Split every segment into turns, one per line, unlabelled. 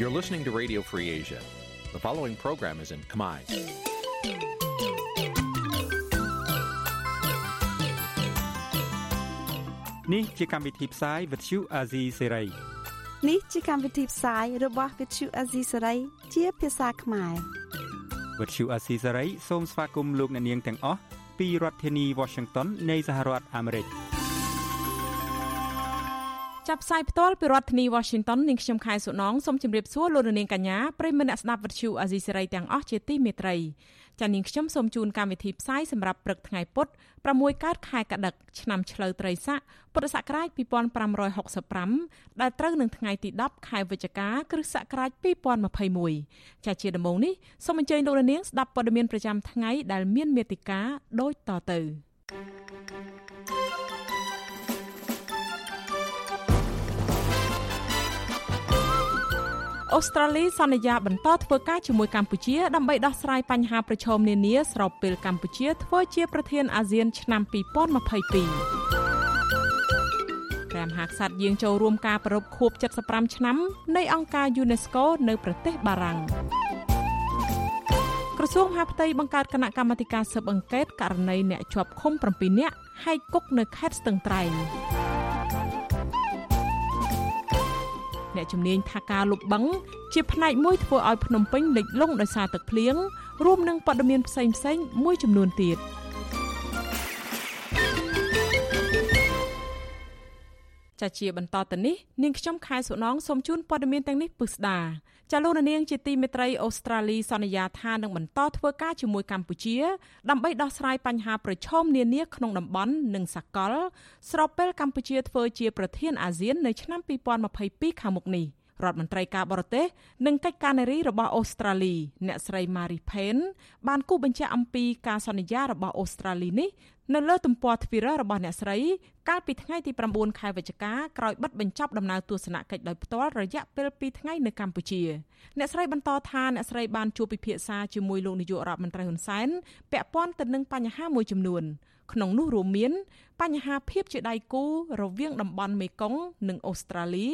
You're listening to Radio Free Asia. The following program is in Khmer.
នេះជាកម្មវិធីផ្សាយ Vuthu Azizi Serai
នេះជាកម្មវិធីផ្សាយរបស់ Vuthu Azizi Serai ជាភាសាខ្មែរ
Vuthu Azizi Serai សូមស្វាគមន៍លោកអ្នកនាងទាំងអស់ពីរដ្ឋធានី Washington នៃសហរដ្ឋអាមេរិក
ចាប់ផ្សាយផ្ទាល់ពីរដ្ឋធានី Washington នាងខ្ញុំខែសុណងសូមជម្រាបសួរលោកនាងកញ្ញាប្រិយមិត្តអ្នកស្ដាប់វិទ្យុអាស៊ីសេរីទាំងអស់ជាទីមេត្រីចា៎នាងខ្ញុំសូមជូនកម្មវិធីផ្សាយសម្រាប់ព្រឹកថ្ងៃពុធ6កើតខែកដិកឆ្នាំឆ្លូវត្រីស័កពុរសករាជ2565ដែលត្រូវនឹងថ្ងៃទី10ខែវិច្ឆិកាគ្រិស្តសករាជ2021ចា៎ជាដំបូងនេះសូមអញ្ជើញលោកនាងស្ដាប់ព័ត៌មានប្រចាំថ្ងៃដែលមានមេតិការដូចតទៅ អូស្ត្រាលីសន្យាបន្តធ្វើការជាមួយកម្ពុជាដើម្បីដោះស្រាយបញ្ហាប្រឈមនានាស្របពេលកម្ពុជាធ្វើជាប្រធានអាស៊ានឆ្នាំ2022ព្រះមហាក្សត្រយាងចូលរួមការប្រារព្ធខួប75ឆ្នាំនៃអង្គការ UNESCO នៅប្រទេសបារាំងក្រសួងមហាផ្ទៃបង្កើតគណៈកម្មាធិការស៊ើបអង្កេតករណីអ្នកជាប់ឃុំ7នាក់ហែកគុកនៅខេត្តស្ទឹងត្រែង អ្នកជំនាញថាការលុបបង្កជាផ្នែកមួយធ្វើឲ្យភ្នំពេញលិចលង់ដោយសារទឹកភ្លៀងរួមនឹងព័ត៌មានផ្សេងៗមួយចំនួនទៀត ចាជាបន្តទៅនេះនាងខ្ញុំខែសុណងសូមជូនព័ត៌មានទាំងនេះពិស្ដាចាលោកនាងជាទីមេត្រីអូស្ត្រាលីសន្យាថានឹងបន្តធ្វើការជាមួយកម្ពុជាដើម្បីដោះស្រាយបញ្ហាប្រឈមនានាក្នុងតំបន់និងសកល ស្របពេលកម្ពុជាធ្វើជាប្រធានអាស៊ាននៅឆ្នាំ2022ខាងមុខនេះរដ្ឋមន្ត្រីការបរទេសនិងកិច្ចការនារីរបស់អូស្ត្រាលីអ្នកស្រី Marie Pen បានគូបញ្ជាក់អំពីការសន្យារបស់អូស្ត្រាលីនេះ នៅលើទំព័រ Twitter របស់អ្នកស្រីកាលពីថ្ងៃទី9ខែវិច្ឆិកាក្រោយបិទបញ្ចប់ដំណើរទស្សនកិច្ចដោយផ្ទាល់រយៈពេល2ថ្ងៃនៅកម្ពុជាអ្នកស្រីបន្តថាអ្នកស្រីបានជួបពិភាក្សាជាមួយលោកនាយករដ្ឋមន្ត្រីហ៊ុនសែនពាក់ព័ន្ធទៅនឹងបញ្ហាមួយចំនួនក្នុងនោះរួមមាន បញ្ហាភាពជាដៃគូរវាងតំបន់មេគង្គនិងអូស្ត្រាលី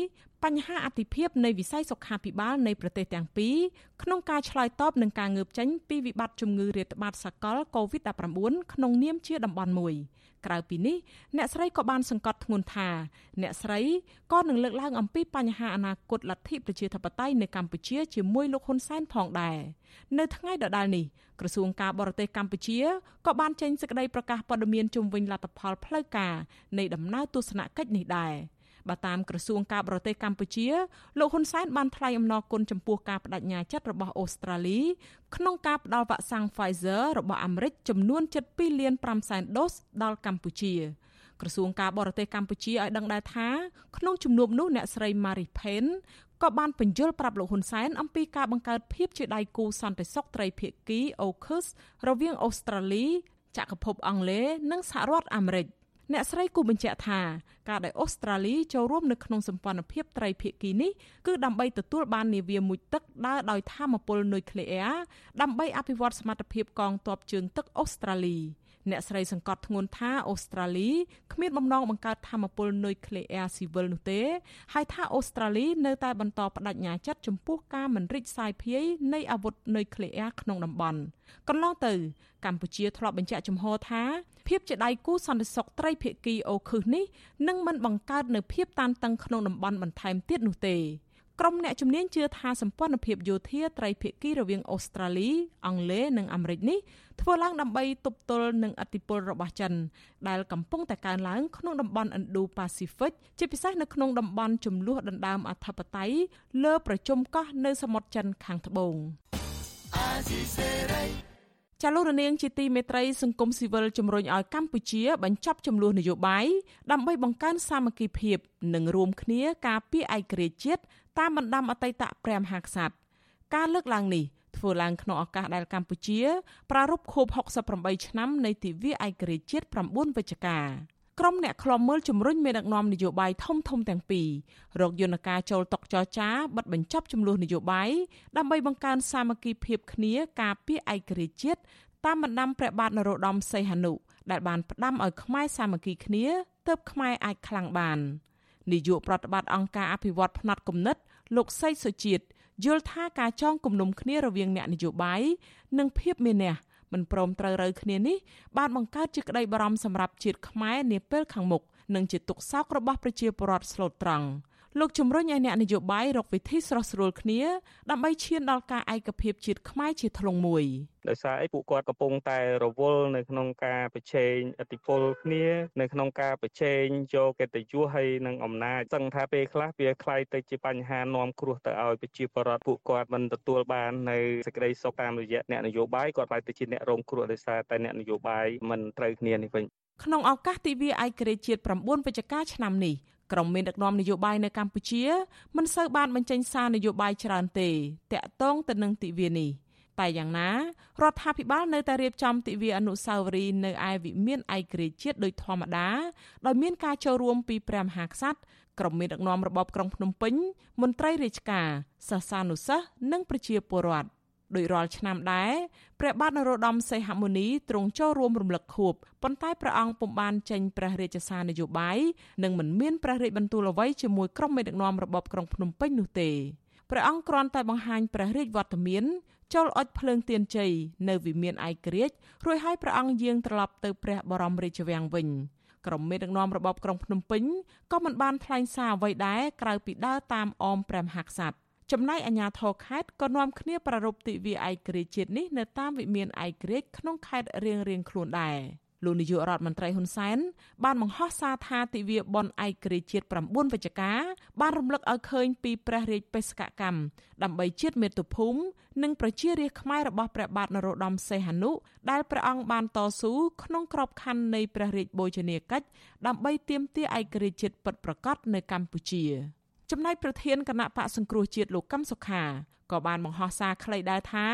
បញ្ហាអតិភិបនៃវិស័យសុខាភិបាលនៃប្រទេសទាំងពីរក្នុងការឆ្លើយតបនឹងការងើបចេញពីវិបត្តិជំងឺរាតត្បាតសកល COVID-19 ក្នុងនាមជាតំបន់មួយក្រៅពីនេះអ្នកស្រីក៏បានសង្កត់ធ្ងន់ថាអ្នកស្រីក៏នឹងលើកឡើងអំពីបញ្ហាអនាគតលទ្ធិប្រជាធិបតេយ្យនៅកម្ពុជាជាមួយលោកហ៊ុនសែនផងដែរនៅថ្ងៃដដែលនេះក្រសួងការបរទេសកម្ពុជាក៏បានចេញសេចក្តីប្រកាសព័ត៌មានជុំវិញលទ្ធផលផ្លូវការនៃដំណើរទស្សនកិច្ចនេះដែរ បើតាមក្រសួងការបរទេសកម្ពុជាលោកហ៊ុនសែនបានថ្លែងអំណរគុណចំពោះការបដិញ្ញាចិត្តរបស់អូស្ត្រាលី ក្នុងការផ្តល់វ៉ាក់សាំង Pfizer របស់អាមេរិកចំនួន7លាន5សែនដូសដល់កម្ពុជាក្រសួងការបរទេសកម្ពុជាឲ្យដឹងដែរថាក្នុងជំនួបនោះអ្នកស្រី Marie Pen ក៏បានបញ្យល់ប្រាប់លោកហ៊ុនសែនអំពីការបង្កើតភាពជាដៃគូសន្តិសុខត្រីភាគី AUKUS រវាងអូស្ត្រាលីចក្រភពអង់គ្លេសនិងសហរដ្ឋអាមេរិក។ អ្នកស្រីគូបញ្ជាក់ថាការដែលអូស្ត្រាលីចូលរួមនៅក្នុងសម្ព័ន្ធភាពត្រីភាគីនេះគឺដើម្បីទទួលបាននាវាមួយទឹកដើរដោយធម្មពលនុយក្លេអ៊ែរដើម្បីអភិវឌ្ឍសមត្ថភាពកងទ័ពជើងទឹកអូស្ត្រាលី អ្នកស្រីសង្កត់ធ្ងន់ថាអូស្ត្រាលីគ្មានបំណងបង្កើតធម្មពលនុយក្លេអ៊ែរស៊ីវិលនោះទេហើយថាអូស្ត្រាលីនៅតែបន្តបដិញ្ញាចិត្តចំពោះការមិនរិចសាយភាយនៃអាវុធនុយក្លេអ៊ែរក្នុងតំបន់កន្លងទៅ កម្ពុជាធ្លាប់បញ្ជាក់ចំហថាភាពជាដៃគូសន្តិសុខត្រីភាគីអូខឹសនេះនឹងមិនបង្កើតនៅភាពតានតឹងក្នុងតំបន់បន្ថែមទៀតនោះទេ ក្រុមអ្នកជំនាញជឿថាសម្ព័ន្ធភាពយោធាត្រីភាគីរវាងអូស្ត្រាលី អង់គ្លេសនិងអាមេរិកនេះធ្វើឡើងដើម្បីទប់ទល់នឹងឥទ្ធិពលរបស់ចិន ដែលកំពុងតែកើនឡើងក្នុងតំបន់ Indo-Pacific ជាពិសេសនៅក្នុងតំបន់ចំនួនដណ្ដើមអធិបតេយ្យលើប្រជុំកោះនៅសមុទ្រចិនខាងត្បូង ចាលោករនាងជាទីមេត្រីសង្គមស៊ីវិលជំរុញឲ្យកម្ពុជាបញ្ចប់ចំនួននយោបាយដើម្បីបង្កើនសាមគ្គីភាព និងរួមគ្នាការពារឯករាជ្យជាតិតាមបណ្ដាំអតីតព្រះមហាក្សត្រការលើកឡើងនេះធ្វើឡើងក្នុងឱកាសដែលកម្ពុជាប្រារព្ធខួប68ឆ្នាំនៃទិវាឯករាជ្យជាតិ9វិច្ឆិកា ក្រុមអ្នកខ្លំមើលជំរុញមេដឹកនាំនយោបាយធំធំទាំងពីររកយន្តការចូលតុចរចាបិទបញ្ចប់ចំនួននយោបាយដើម្បីបង្កើនសាមគ្គីភាពគ្នាការពារឯករាជ្យជាតិតាមបណ្ដាំព្រះបាទនរោត្តមសីហនុដែលបានផ្ដាំឲ្យខ្មែរសាមគ្គីគ្នាទើបខ្មែរអាចខ្លាំងបាននាយកប្រតិបត្តិអង្គការអភិវឌ្ឍផ្នែកគំនិត លោកសីសុជាតិយល់ថាការចងគំនុំគ្នារវាងអ្នកនយោបាយនិងភាពមានះ មិនព្រមត្រូវរើគ្នានេះបានបង្កើតជាក្តីបារម្ភសម្រាប់ជាតិខ្មែរនាពេលខាងមុខនិងជាទុកសោករបស់ប្រជាពលរដ្ឋស្លូតត្រង់ លោកជំរុញឲ្យអ្នកនយោបាយរកវិធីស្រស់ស្រួលគ្នាដើម្បីឈានដល់ការឯកភាពជាតិខ្មែរជាធ្លុងមួយ
ដោយសារអីពួកគាត់កំពុងតែរវល់នៅក្នុងការប្រជែងអធិបុលគ្នានៅក្នុងការប្រជែងយកកិត្តិយសហើយនឹងអំណាចសឹងថាពេលខ្លះវាคล้ายទៅជាបញ្ហានាំគ្រោះទៅឲ្យប្រជាពលរដ្ឋពួកគាត់មិនទទួលបាននៅសេចក្តីសុខតាមរយៈអ្នកនយោបាយគាត់បែរទៅជាអ្នករងគ្រោះដោយសារតែអ្នកនយោបាយមិនត្រូវគ្នានេះវិញ
ក្នុងឱកាសទិវាឯករាជ្យជាតិ9វិច្ឆិកាឆ្នាំនេះ ក្រុមមានដឹកនាំនយោបាយនៅកម្ពុជាមិនសូវបានបញ្ចេញសារនយោបាយច្រើនទេតាក់ទងទៅនឹងទិវានេះតែយ៉ាងណារដ្ឋាភិបាលនៅតែរៀបចំទិវាអនុស្សាវរីយ៍នៅឯវិមានឯករាជ្យជាតិដោយធម្មតាដោយមានការចូលរួមពីព្រះមហាក្សត្រក្រុមមានដឹកនាំរបបក្រុងភ្នំពេញមន្ត្រីរាជការសិស្សានុសិស្សនិងប្រជាពលរដ្ឋ ដោយរាល់ឆ្នាំដែរព្រះបាទនរោត្តមសីហមុនីទ្រង់ចូលរួមរំលឹកខួបប៉ុន្តែព្រះអង្គពុំបានចេញព្រះរាជសារនយោបាយនិងមិនមានព្រះរាជបន្ទូលអ្វីជាមួយក្រុមមេដឹកនាំរបបក្រុងភ្នំពេញនោះទេព្រះអង្គគ្រាន់តែបង្ហាញព្រះរាជវត្តមានចូលអុជភ្លើងទៀនជ័យនៅវិមានឯករាជ្យរួចហើយព្រះអង្គយាងត្រឡប់ទៅព្រះបរមរាជវាំងវិញក្រុមមេដឹកនាំរបបក្រុងភ្នំពេញក៏មិនបានថ្លែងសារអ្វីដែរក្រៅពីដើរតាមអមព្រះមហាក្សត្រ ចំណែកអាជ្ញាធរខេត្តក៏នាំគ្នាប្រារព្ធទិវាឯករាជ្យជាតិនេះនៅតាមវិមានឯករាជ្យក្នុងខេត្តរៀងៗខ្លួនដែរលោកនាយករដ្ឋមន្ត្រីហ៊ុនសែនបានបង្ហោះសារថាទិវាបុណ្យឯករាជ្យជាតិ9វិច្ឆិកាបានរំលឹកឲ្យឃើញពីព្រះរាជបេសកកម្មដើម្បីជាតិមាតុភូមិនិងប្រជារាស្ត្រខ្មែររបស់ព្រះបាទនរោត្តមសីហនុដែលព្រះអង្គបានតស៊ូក្នុងក្របខ័ណ្ឌនៃព្រះរាជបូជនីយកិច្ចដើម្បីទាមទារឯករាជ្យជាតិពិតប្រាកដនៅកម្ពុជា។ ចំណែកប្រធានគណៈបកសង្គ្រោះជាតិលោកកឹមសុខាក៏បានបង្ហោះសារខ្លីដែរថា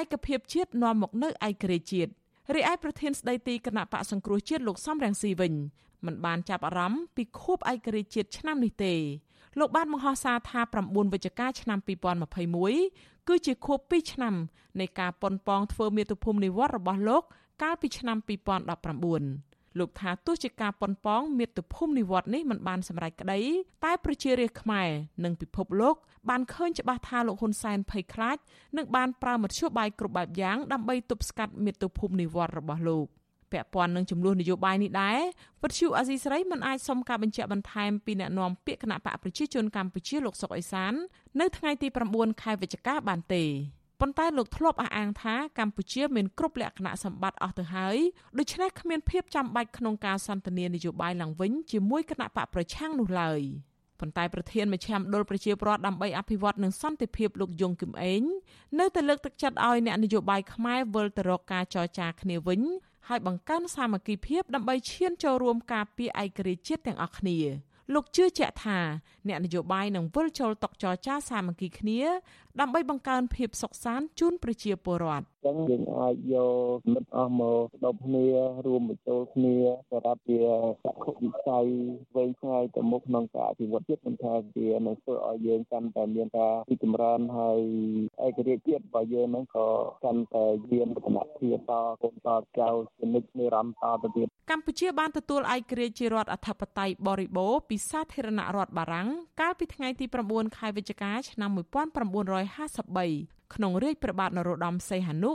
ឯកភាពជាតិនាំមកនៅឯករាជ្យជាតិរីឯប្រធានស្ដីទីគណៈបកសង្គ្រោះជាតិលោកសំរងស៊ីវិញមិនបានចាប់អារម្មណ៍ពីខួបឯករាជ្យជាតិឆ្នាំនេះទេលោកបានបង្ហោះសារថា9វិច្ឆិកាឆ្នាំ2021គឺជាខួប2ឆ្នាំនៃការប៉ុនប៉ងធ្វើមាតុភូមិនិវត្តរបស់លោកកាលពីឆ្នាំ2019 លោកថាទោះជាការប៉ុនប៉ងមាតុភូមិនិវត្តនេះមិនបានសម្រេចក្តីតែប្រជារាស្ត្រខ្មែរនិងពិភពលោកបានឃើញច្បាស់ថាលោកហ៊ុនសែនភ័យខ្លាចនិងបានប្រើមធ្យោបាយគ្រប់បែបយ៉ាងដើម្បីទប់ស្កាត់មាតុភូមិនិវត្តរបស់លោកពាក់ព័ន្ធនឹងចំនួននយោបាយនេះដែរវិទ្យុអាស៊ីសេរីមិនអាចសុំការបញ្ជាក់បន្ថែមពីអ្នកនាំពាក្យគណៈបកប្រជាជនកម្ពុជាលោកសុកអេសាននៅថ្ងៃទី9ខែវិច្ឆិកាបានទេ ប៉ុន្តែលោកធ្លាប់អះអាងថាកម្ពុជាមានគ្រប់លក្ខណៈសម្បត្តិអស់ទៅហើយដូច្នេះគ្មានភាពចាំបាច់ក្នុងការសន្ទនានយោបាយឡើងវិញជាមួយគណៈបកប្រឆាំងនោះឡើយប៉ុន្តែប្រធានមជ្ឈមណ្ឌលប្រជាប្រដ្ឋដើម្បីអភិវឌ្ឍនិងសន្តិភាពលោកយងគឹមអេងនៅតែលើកទឹកចិត្តឲ្យអ្នកនយោបាយខ្មែរវិលទៅរកការចរចាគ្នាវិញហើយបង្កើនសាមគ្គីភាពដើម្បីឈានចូលរួមការពារឯករាជ្យជាតិទាំងអស់គ្នាលោកជឿជាក់ថាអ្នកនយោបាយនឹងវិលចូលតុចរចាសាមគ្គីគ្នា ដើម្បីបង្កើនភាពសុខសាន្តជូនប្រជាពលរដ្ឋ
ចឹងយើងអាចយកមិត្តអស់មកស្ដប់គ្នារួមបញ្ចូលគ្នាសម្រាប់ជាសក្ខវិស័យវែងឆ្ងាយទៅមុខក្នុងការអភិវឌ្ឍជាតិមិនថាវានឹងធ្វើឲ្យយើងកាន់តែមានការរីកចម្រើនហើយឯករាជ្យជាតិរបស់យើងនឹងក៏កាន់តែមានលក្ខណៈភាពតកូនតចៅជានិច្ចនិរន្តរ៍តទៅទៀត
កម្ពុជាបានទទួលឯករាជ្យជារដ្ឋអធិបតេយ្យបរិបូរពីសាធារណរដ្ឋបារាំងកាលពីថ្ងៃទី9ខែវិច្ឆិកាឆ្នាំ1953ក្នុងរាជព្រះបាទនរោត្តមសីហនុ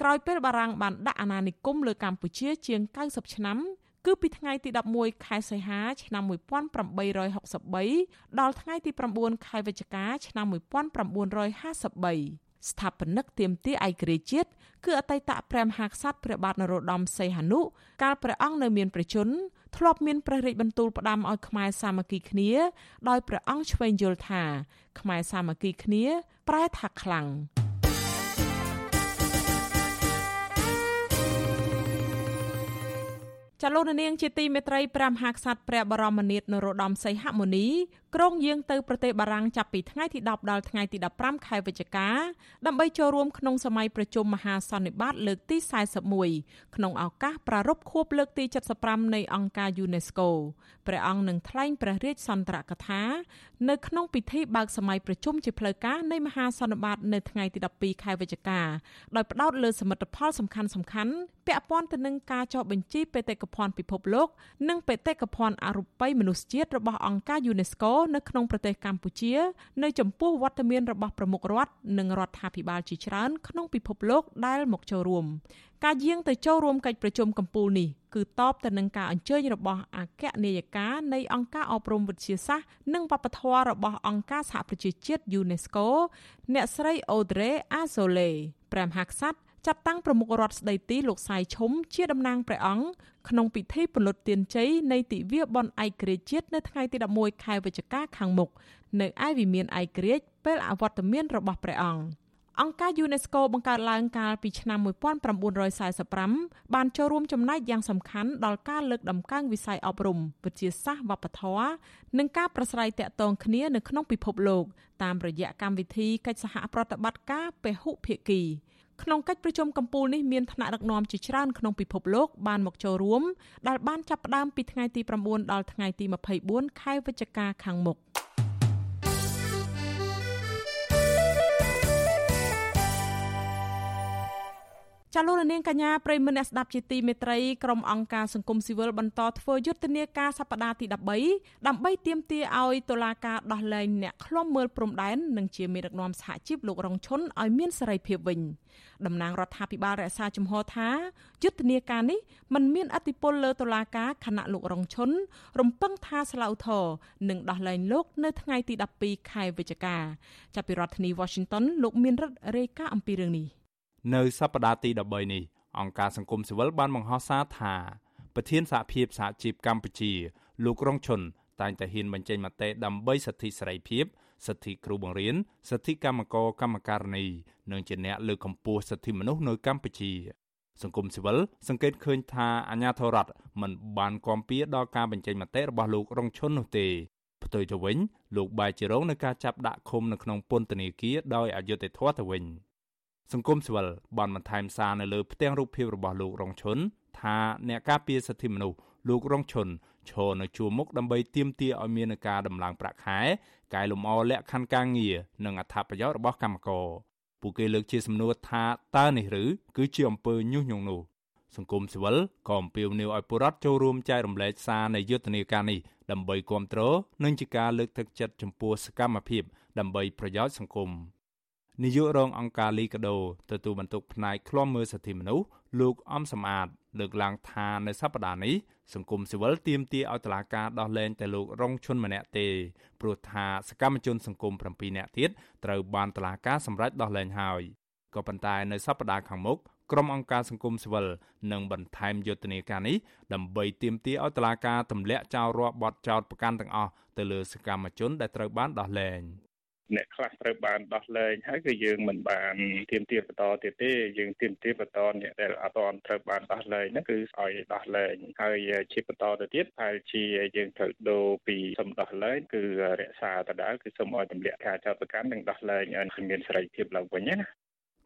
ក្រោយពេលបារាំងបានដាក់អាណានិគមលើកម្ពុជាជាង90ឆ្នាំគឺពីថ្ងៃទី11ខែសីហា ឆ្នាំ1863ដល់ថ្ងៃទី9ខែវិច្ឆិកាឆ្នាំ1953ស្ថាបនិកទៀមទាឯករាជ្យជាតិ គឺអតីតព្រះមហាក្សត្រព្រះបាទនរោត្តមសីហនុកាលព្រះអង្គនៅមានព្រះជន្មធ្លាប់មានព្រះរាជបន្ទូលផ្ដាំឲ្យខ្មែរសាមគ្គីគ្នា ដោយព្រះអង្គឆ្វេងយល់ថាខ្មែរសាមគ្គីគ្នា ប្រែថាខ្លាំង ចលនានាងជាទីមេត្រីព្រះមហាក្សត្រព្រះបរមនាថនរោត្តមសីហមុនីក្រុងយាងទៅប្រទេសបារាំងចាប់ពីថ្ងៃទី10ដល់ថ្ងៃទី15ខែវិច្ឆិកាដើម្បីចូលរួមក្នុងសម័យប្រជុំមហាសន្និបាតលើកទី41ក្នុងឱកាសប្រារព្ធខួបលើកទី75នៃអង្គការ UNESCO ព្រះអង្គនឹងថ្លែងព្រះរាជសន្ទរកថានៅក្នុងពិធីបើកសម័យប្រជុំជាផ្លូវការនៃមហាសន្និបាតនៅថ្ងៃទី12ខែវិច្ឆិកាដោយផ្ដោតលើសមិទ្ធផលសំខាន់ៗពាក់ព័ន្ធទៅនឹងការចុះបញ្ជីបេតិកភ័ណ្ឌពិភពលោក និងបេតិកភណ្ឌអរូបីមនុស្សជាតិរបស់អង្គការ UNESCO នៅក្នុងប្រទេសកម្ពុជា នៅចំពោះវត្តមានរបស់ប្រមុខរដ្ឋនិងរដ្ឋាភិបាលជាច្រើនក្នុងពិភពលោកដែលមកចូលរួមការយាងទៅចូលរួមកិច្ចប្រជុំកំពូលនេះគឺតបទៅនឹងការអញ្ជើញរបស់អគ្គនាយិកានៃអង្គការអប់រំវិទ្យាសាស្ត្រនិងវប្បធម៌របស់អង្គការសហប្រជាជាតិ UNESCO អ្នកស្រី Audrey Azoulay ព្រះមហាក្សត្រ ចាត់តាំងប្រមុខរដ្ឋស្ដីទីលោកសៃឈុំជាតំណាងព្រះអង្គក្នុងពិធីពលុតទានជ័យនៃទិវាបុណ្យឯករាជ្យជាតិនៅថ្ងៃទី11ខែវិច្ឆិកាខាងមុខនៅឯវិមានឯករាជ្យពេលអវត្តមានរបស់ព្រះអង្គអង្គការ UNESCO បង្កើតឡើងកាលពីឆ្នាំ1945បានចូលរួមចំណែកយ៉ាងសំខាន់ដល់ការលើកតម្កើងវិស័យអប់រំវិទ្យាសាស្ត្រវប្បធម៌និងការប្រស្រ័យទាក់ទងគ្នានៅក្នុងពិភពលោកតាមរយៈកម្មវិធីកិច្ចសហប្រតិបត្តិការពហុភាគី ក្នុងកិច្ចប្រជុំកំពូលនេះមានថ្នាក់ដឹកនាំជាច្រើនក្នុងពិភពលោកបានមកចូលរួមដែលបានចាប់ផ្ដើមពីថ្ងៃទី9ដល់ថ្ងៃទី24ខែវិច្ឆិកាខាងមុខ។ ចាលោកនាងកញ្ញាប្រិមមអ្នកស្ដាប់ជាទីមេត្រីក្រុមអង្គការសង្គមស៊ីវិលបន្តធ្វើយុទ្ធនាការសប្តាហ៍ទី13ដើម្បីទាមទារឲ្យតុលាការដោះលែងអ្នកឃ្លាំមើលព្រំដែននិងជាមេដឹកនាំសហជីពលោករងឈុនឲ្យមានសេរីភាពវិញតំណាងរដ្ឋាភិបាលរក្សាជំហរថាយុទ្ធនាការនេះมันមានអធិបុលលើតុលាការខណៈលោករងឈុនរំពឹងថាស្លាវធរនឹងដោះលែងលោកនៅថ្ងៃទី12ខែវិច្ឆិកាចាប់ពីរដ្ឋធានី Washington លោកមានរិទ្ធរាយការណ៍អំពីរឿងនេះ
នៅសប្តាហ៍ទី13នេះអង្គការសង្គមស៊ីវិលបានបង្ហោះសារថាប្រធានសហភាពសហជីពកម្ពុជា លោករងឈុនតែងតែហ៊ានបញ្ចេញមតិដើម្បីសិទ្ធិសេរីភាពសិទ្ធិគ្រូបង្រៀនសិទ្ធិកម្មករកម្មការិនីនិងជាអ្នកលើកកម្ពស់សិទ្ធិមនុស្សនៅកម្ពុជាសង្គមស៊ីវិលសង្កេតឃើញថាអាញាធរដ្ឋមិនបានគាំពៀដល់ការបញ្ចេញមតិរបស់លោករងឈុននោះទេផ្ទុយទៅវិញលោកបាយជារងនឹងការចាប់ដាក់ឃុំនៅក្នុងពន្ធនាគារដោយអយុត្តិធម៌ទៅវិញ។ សង្គមស៊ីវិលបានបន្ថែមសារនៅលើផ្ទាំងរូបភាពរបស់លោករងឈុនថាអ្នកការពារសិទ្ធិមនុស្សលោករងឈុនឈរនៅជួរមុខដើម្បីទាមទារឲ្យមានការដំឡើងប្រាក់ខែកែលម្អលក្ខខណ្ឌការងារនិងអត្ថប្រយោជន៍របស់កម្មករពួកគេលើកជាសំណួរថាតើនេះឬគឺជាអំពើញុះញង់នោះសង្គមស៊ីវិលក៏អំពាវនាវឲ្យពលរដ្ឋចូលរួមចែករំលែកសារនៃយុទ្ធនាការនេះដើម្បីគ្រប់គ្រងនិងជាការលើកទឹកចិត្តចំពោះសកម្មភាពដើម្បីប្រយោជន៍សង្គម នាយករងអង្គការលីកាដូទទួលបន្ទុកផ្នែកឃ្លាំមើលសិទ្ធិមនុស្សលោកអំសំអាត លើកឡើងថានៅសប្តាហ៍នេះសង្គមស៊ីវិលទាមទារឲ្យតុលាការដោះលែងតែលោករងឈុនម្នាក់ទេព្រោះថាសកម្មជនសង្គម7នាក់ទៀតត្រូវបានតុលាការសម្រេចដោះលែងហើយក៏ប៉ុន្តែនៅសប្តាហ៍ខាងមុខក្រុមអង្គការសង្គមស៊ីវិលនឹងបន្ថែមយុទ្ធនាការនេះដើម្បីទាមទារឲ្យតុលាការទម្លាក់ចោលរាល់បទចោទប្រកាន់ទាំងអស់ទៅលើសកម្មជនដែលត្រូវបានដោះលែង។
អ្នកខ្លះត្រូវបានដោះលែងហើយគឺយើងមិនបានទៀមទាបន្តទៀតទេយើងទៀមទាបន្តអ្នកដែលអត់ទាន់ត្រូវបានដោះលែងហ្នឹងគឺឲ្យដោះលែងហើយជាបន្តទៅទៀតហើយជាយើងត្រូវដូរពីសំដោះលែងគឺរក្សាដដែលគឺសូមឲ្យទម្លាក់ការចោទប្រកាន់និងដោះលែងឲ្យមានសេរីភាពឡើងវិញណា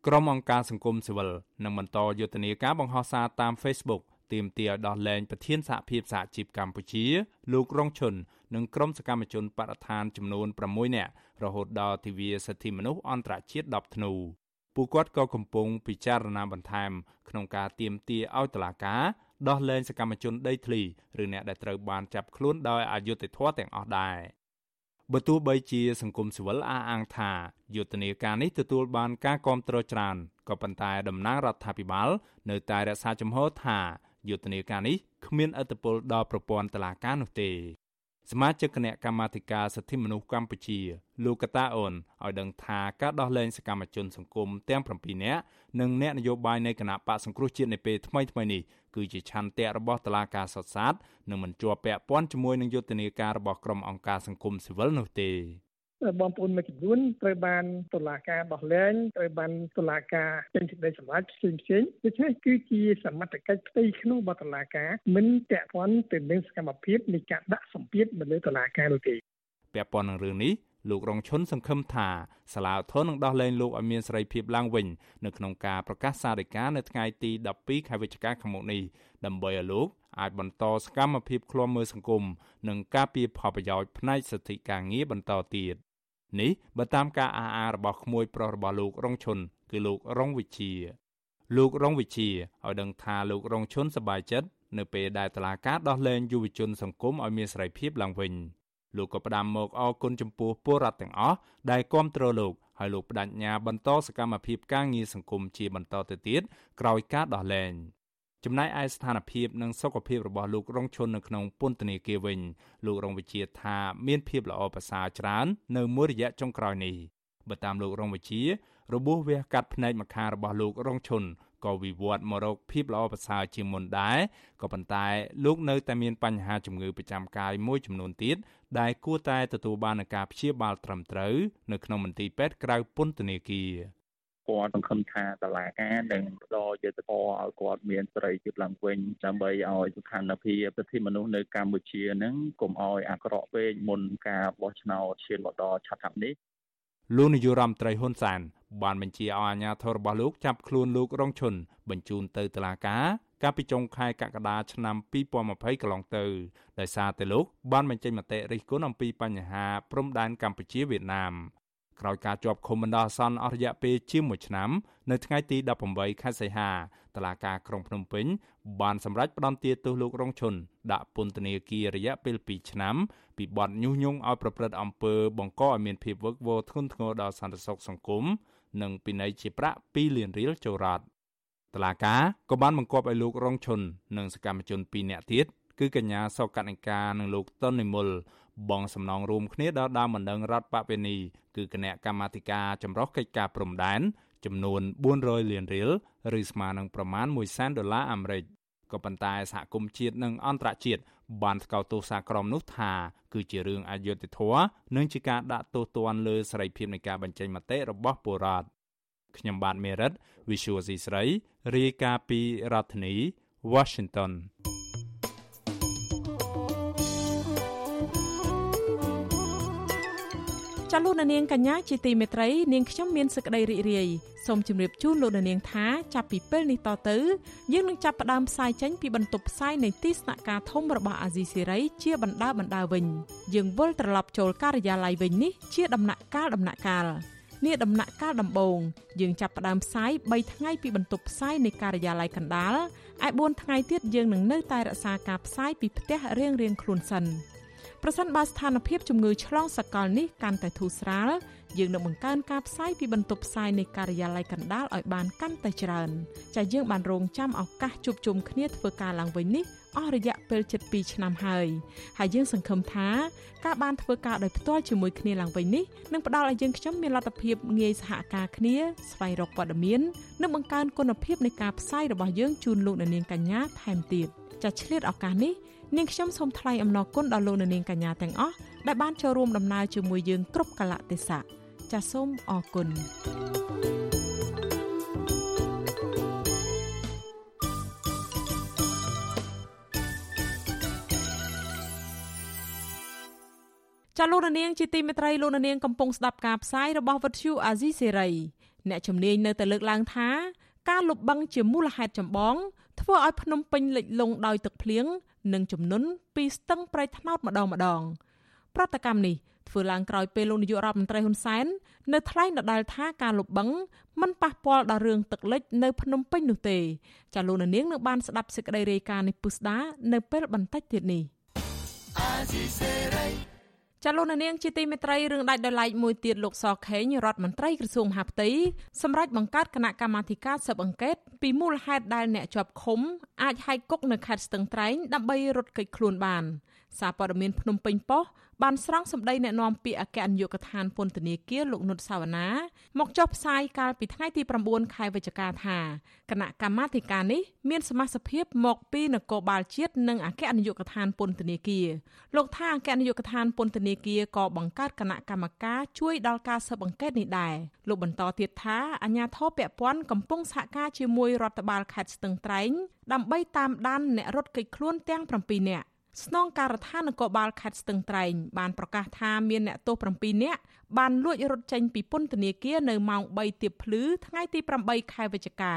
ក្រុមអង្គការសង្គមស៊ីវិលនឹងបន្តយុទ្ធនាការបង្ហោះសារតាម Facebook ទាមទារឲ្យដោះលែងប្រធានសហភាពសហជីពកម្ពុជា លោករងឈុននិងក្រុមសកម្មជនបរិស្ថានចំនួន6នាក់ រហូតដល់ទិវាសិទ្ធិមនុស្សអន្តរជាតិ10ធ្នូពួកគាត់ក៏កំពុងពិចារណាបន្ថែមក្នុងការទៀមទាឲ្យតុលាការដោះលែងសកម្មជនដីធ្លីឬអ្នកដែលត្រូវបានចាប់ខ្លួនដោយអយុត្តិធម៌ទាំងអស់ដែរបើទោះបីជាសង្គមស៊ីវិលអះអាងថាយុទ្ធនាការនេះទទួលបានការគាំទ្រច្រើនក៏ប៉ុន្តែតំណាងរដ្ឋាភិបាលនៅតែរក្សាជំហរថាយុទ្ធនាការនេះគ្មានឥទ្ធិពលដល់ប្រព័ន្ធតុលាការនោះទេ សមាជិកគណៈកម្មាធិការសិទ្ធិមនុស្សកម្ពុជាលោកកតាអូនឲ្យដឹងថាការដោះលែងសកម្មជនសង្គមទាំង7នាក់និងអ្នកនយោបាយនៃគណៈបកសង្គ្រោះជាតិនៅពេលថ្មីៗនេះគឺជាឆន្ទៈរបស់តុលាការសុតសាតនិងមិនជាប់ពាក់ព័ន្ធជាមួយនឹងយុទ្ធនាការរបស់ក្រុមអង្គការសង្គមស៊ីវិលនោះទេ
បងប្អូនមួយចំនួនត្រូវបានតុលាការដោះលែងត្រូវបានតុលាការចេញសេចក្តីសម្រេចផ្សេងផ្សេងដូច្នេះគឺជាសមត្ថកិច្ចផ្ទៃក្នុងរបស់តុលាការមិនពាក់ព័ន្ធទៅនឹងសកម្មភាពនៃការដាក់សម្ពាធមកលើតុលាការនោះទេ
ពាក់ព័ន្ធនឹងរឿងនេះលោករងឈុនសង្ឃឹមថាសាលាឧទ្ធរនឹងដោះលែងលោកឲ្យមានសេរីភាពឡើងវិញនៅក្នុងការប្រកាសសារិកានៅថ្ងៃទី12ខែវិច្ឆិកាខាងមុខនេះដើម្បីឲ្យលោក អាចបន្តសកម្មភាពឃ្លាំមើលសង្គមនិងការពារផលប្រយោជន៍ផ្នែកសិទ្ធិការងារបន្តទៀតនេះបើតាមការអះអាងរបស់ក្មួយប្រុសរបស់លោករងឈុនគឺលោករងវិជាលោករងវិជាឲ្យដឹងថាលោករងឈុនសប្បាយចិត្តនៅពេលដែលតឡាការដោះលែងយុវជនសង្គមឲ្យមានសេរីភាពឡើងវិញលោកក៏ផ្ដាំមកអគុណចំពោះពលរដ្ឋទាំងអស់ដែលគ្រប់គ្រងលោកហើយលោកបដិញ្ញាបន្តសកម្មភាពការងារសង្គមជាបន្តទៅទៀតក្រោយការដោះលែង ចំណែកឯស្ថានភាពនិងសុខភាពរបស់លោករងឈុននៅក្នុងពន្ធនាគារវិញលោករងវិជាថាមានភាពល្អប្រសើរច្រើន នៅមួយរយៈចុងក្រោយនេះបើតាមលោករងវិជារបួសវះកាត់ភ្នែកម្ខាងរបស់លោករងឈុនក៏វិវត្តមករកភាពល្អប្រសើរជាងមុនដែរក៏ប៉ុន្តែលោកនៅតែមានបញ្ហាជំងឺប្រចាំកាយមួយចំនួនទៀតដែលគួរតែទទួលបានការព្យាបាលត្រឹមត្រូវនៅក្នុងមន្ទីរពេទ្យក្រៅពន្ធនាគារ
គាត់សង្ឃឹមថាតឡាការនឹងផ្ដល់យុត្តិធម៌ឲ្យគាត់មានសេរីភាពឡើងវិញដើម្បីឲ្យស្ថានភាពសិទ្ធិមនុស្សនៅកម្ពុជានឹងកុំឲ្យអាក្រក់ពេកមុនការបោះឆ្នោតឈានមកដល់ឆាប់ៗនេះ
លោកនាយរដ្ឋមន្ត្រីហ៊ុនសែនបានបញ្ជាឲ្យអាជ្ញាធររបស់លោកចាប់ខ្លួនលោករងឈុនបញ្ជូនទៅតុលាការកាលពីចុងខែកក្កដាឆ្នាំ2020កន្លងទៅដោយសារតែលោកបានបញ្ចេញមតិរិះគន់អំពីបញ្ហាព្រំដែនកម្ពុជាវៀតណាម ក្រោយការជាប់ឃុំបណ្ដោះអាសន្នអស់រយៈពេលជាង1ឆ្នាំ នៅថ្ងៃទី18ខែសីហាតុលាការក្រុងភ្នំពេញបានសម្រេចផ្តន្ទាទោសលោករងឈុនដាក់ពន្ធនាគាររយៈពេល2ឆ្នាំពីបទញុះញង់ឲ្យប្រព្រឹត្តអំពើបង្កឲ្យមានភាពវឹកវរធ្ងន់ធ្ងរដល់សន្តិសុខសង្គមនិងពិន័យជាប្រាក់2លានរៀលចូលរដ្ឋតឡាកាក៏បានបង្គាប់ឲ្យលោករងឈុននិងសកម្មជន2នាក់ទៀតគឺកញ្ញាសកនិកានិងលោកតុននិមល បងសំណងរួមគ្នាដល់ដើមបណ្ដឹងរដ្ឋបពវេនីគឺគណៈកម្មាធិការចម្រុះកិច្ចការព្រំដែនចំនួន400លានរៀលឬស្មើនឹងប្រមាណ1សែនដុល្លារអាមេរិកក៏ប៉ុន្តែសហគមន៍ជាតិនិងអន្តរជាតិបានស្កោតទោសសារក្រមនោះថាគឺជារឿងអយុត្តិធម៌និងជាការដាក់ទោសទណ្ឌលើសេរីភាពនៃការបញ្ចេញមតិរបស់ពលរដ្ឋខ្ញុំបាទមេរិត Visual C ស្រីរាយការណ៍ពីរដ្ឋធានី Washington
ចាលោកនាងកញ្ញាជាទីមេត្រីនាងខ្ញុំមានសេចក្តីរីករាយសូមជម្រាបជូនលោកនាងថាចាប់ពីពេលនេះតទៅយើងនឹងចាប់ផ្ដើមផ្សាយចេញពីបន្ទប់ផ្សាយនៃទីស្នាក់ការធំរបស់អាស៊ីសេរីជាបណ្ដាបណ្ដាវិញយើងវិលត្រឡប់ចូលការិយាល័យវិញនេះជាដំណាក់កាលដំណាក់កាលនេះដំណាក់កាលដំបូងយើងចាប់ផ្ដើមផ្សាយ3ថ្ងៃពីបន្ទប់ផ្សាយនៃការិយាល័យកណ្ដាលឯ4ថ្ងៃទៀតយើងនឹងនៅតែរក្សាការផ្សាយពីផ្ទះរៀងៗខ្លួនសិន ប្រសិនបើស្ថានភាពជំងឺឆ្លងសកលនេះកាន់តែធូរស្រាលយើងនឹងបង្កើនការផ្សាយពីបន្ទប់ផ្សាយនៃការិយាល័យកណ្ដាលឲ្យបានកាន់តែច្រើនចាយើងបានរងចាំឱកាសជួបជុំគ្នាធ្វើការឡើងវិញនេះអស់រយៈពេលជិត2ឆ្នាំហើយហើយយើងសង្ឃឹមថាការបានធ្វើការដោយផ្ទាល់ជាមួយគ្នាឡើងវិញនេះនឹងផ្ដល់ឲ្យយើងខ្ញុំមានលទ្ធភាពងាយសហការគ្នាស្វែងរកព័ត៌មាននិងបង្កើនគុណភាពនៃការផ្សាយរបស់យើងជូនលោកអ្នកនាងកញ្ញាថែមទៀតចាឆ្លៀតឱកាសនេះ នាងខ្ញុំសូមថ្លែងអំណរគុណដល់លោកអ្នកនាងកញ្ញាទាំងអស់ដែលបានចូលរួមដំណើរជាមួយយើងគ្រប់កលៈទេសៈចាសសូមអរគុណចាលោកនាងជាទីមេត្រីលោកនាងកំពុងស្ដាប់ការផ្សាយរបស់វិទ្យុអាស៊ីសេរីអ្នកជំនាញនៅតែលើកឡើងថាការលុបបង្កជាមូលហេតុចម្បងធ្វើឲ្យភ្នំពេញលិចលង់ដោយទឹកភ្លៀង និងជំនន់ពីស្ទឹងប្រៃថ្នោតម្ដងម្ដងប្រតិកម្មនេះធ្វើឡើងក្រោយពេលលោកនាយករដ្ឋមន្ត្រីហ៊ុនសែននៅថ្លែងដដែលថាការលុបបង្កមិនប៉ះពាល់ដល់រឿងទឹកលិចនៅភ្នំពេញនោះទេចាលោកនាងនឹងបានស្ដាប់សេចក្តីរាយការណ៍នេះពុស្ដានៅពេលបន្តិចទៀតនេះ ចលនានាងជាទីមេត្រីរឿងដាច់ដោយឡែកមួយទៀតលោកសខេងរដ្ឋមន្ត្រីក្រសួងមហាផ្ទៃសម្រាប់បង្កើតគណៈកម្មាធិការស៊ើបអង្កេតពីមូលហេតុដែលអ្នកជាប់ឃុំអាចហាយគុកនៅខេត្តស្ទឹងត្រែងដើម្បីរត់គេចខ្លួនបានសារព័ត៌មានភ្នំពេញប៉ុស្តិ៍ បានស្រង់សម្ដីអ្នកនាំពាក្យអគ្គនាយកដ្ឋានពន្ធនាគារលោកនុតសាវណ្ណាមកចុះផ្សាយកាលពីថ្ងៃទី9ខែវិច្ឆិកាថាគណៈកម្មាធិការនេះមានសមាជិកភាពមកពីនគរបាលជាតិនិងអគ្គនាយកដ្ឋានពន្ធនាគារលោកថាអគ្គនាយកដ្ឋានពន្ធនាគារក៏បង្កើតគណៈកម្មការជួយដល់ការស៊ើបអង្កេតនេះដែរលោកបន្តទៀតថាអាជ្ញាធរពាក់ព័ន្ធកំពុងសហការជាមួយរដ្ឋបាលខេត្តស្ទឹងត្រែងដើម្បីតាមដានអ្នករត់គេចខ្លួនទាំង7នាក់ ស្នងការដ្ឋាននគរបាលខេត្តស្ទឹងត្រែងបានប្រកាសថាមានអ្នកទោស7នាក់បានលួចរត់ចេញពីពន្ធនាគារនៅម៉ោង3ទៀបភ្លឺថ្ងៃទី8ខែវិច្ឆិកា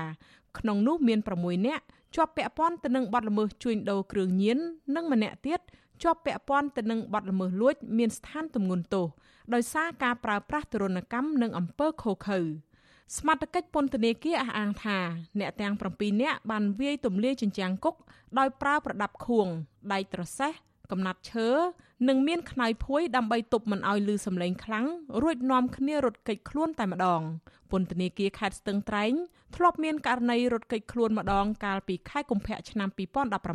ក្នុងនោះមាន6នាក់ជាប់ពាក់ព័ន្ធទៅនឹងបទល្មើសជួញដូរគ្រឿងញៀននិងម្នាក់ទៀតជាប់ពាក់ព័ន្ធទៅនឹងបទល្មើសលួច មានស្ថានទម្ងន់ទោសដោយសារការប្រើប្រាស់ទរណកម្មនិងអំពើឃោរឃៅ ស្មាតកិច្ចពន្ធនាគារអះអាងថាអ្នកទាំង7នាក់បានវាយទម្លាយជញ្ជាំងគុកដោយប្រើប្រដាប់ខួងដែកត្រសេះកំណាត់ឈើនិងមានខ្នើយភួយដើម្បីទប់មិនឲ្យឮសំឡេងខ្លាំងរួចនាំគ្នារត់គេចខ្លួនតែម្ដងពន្ធនាគារខេត្តស្ទឹងត្រែងធ្លាប់មានករណីរត់គេចខ្លួនម្ដងកាលពីខែកុម្ភៈឆ្នាំ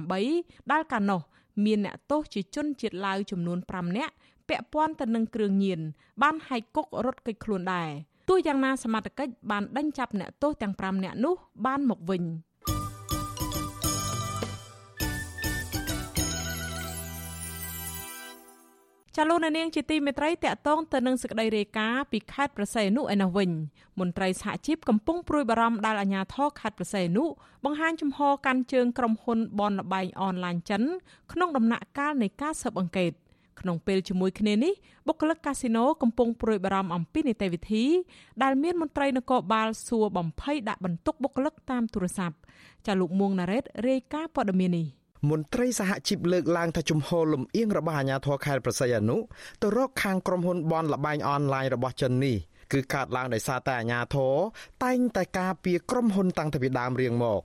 2018ដែលកាលនោះមានអ្នកទោសជាជនជាតិឡាវចំនួន5នាក់ពាក់ព័ន្ធទៅនឹងគ្រឿងញៀនបានហែកគុករត់គេចខ្លួនដែរ ទោះយ៉ាងណាសមត្ថកិច្ចបានដេញចាប់អ្នកទោសទាំង5នាក់នោះបានមកវិញចាលោកនាងជាទីមេត្រីតកតងទៅនឹងសេចក្តីរាយការណ៍ពីខេត្តប្រស័យអនុឯនោះវិញមន្ត្រីសហជីពកំពុងព្រួយបារម្ភដែលអាជ្ញាធរខេត្តប្រស័យអនុបង្ហាញជំហរកាន់ជើងក្រុមហ៊ុនបនលបែងអនឡាញចិនក្នុងដំណាក់កាលនៃការស៊ើបអង្កេត ក្នុងពេលជាមួយគ្នានេះបុគ្គលិកកាស៊ីណូកំពុងព្រួយបារម្ភអំពីនីតិវិធីដែលមានមន្ត្រីនគរបាលសួរបំភ័យដាក់បន្ទុកបុគ្គលិកតាមទូរស័ព្ទចាលោកមួងណារ៉េតរាយការណ៍ព័ត៌មាននេះ
មន្ត្រីសហជីពលើកឡើងថាជំហរលំអៀងរបស់អាជ្ញាធរខេត្តប្រស័យអនុទៅរកខាងក្រុមហ៊ុនបនលបែងអនឡាញរបស់ចិននេះគឺកើតឡើងដោយសារតែអាជ្ញាធរតែងតែការពារក្រុមហ៊ុនតាំងពីដើមរៀងមក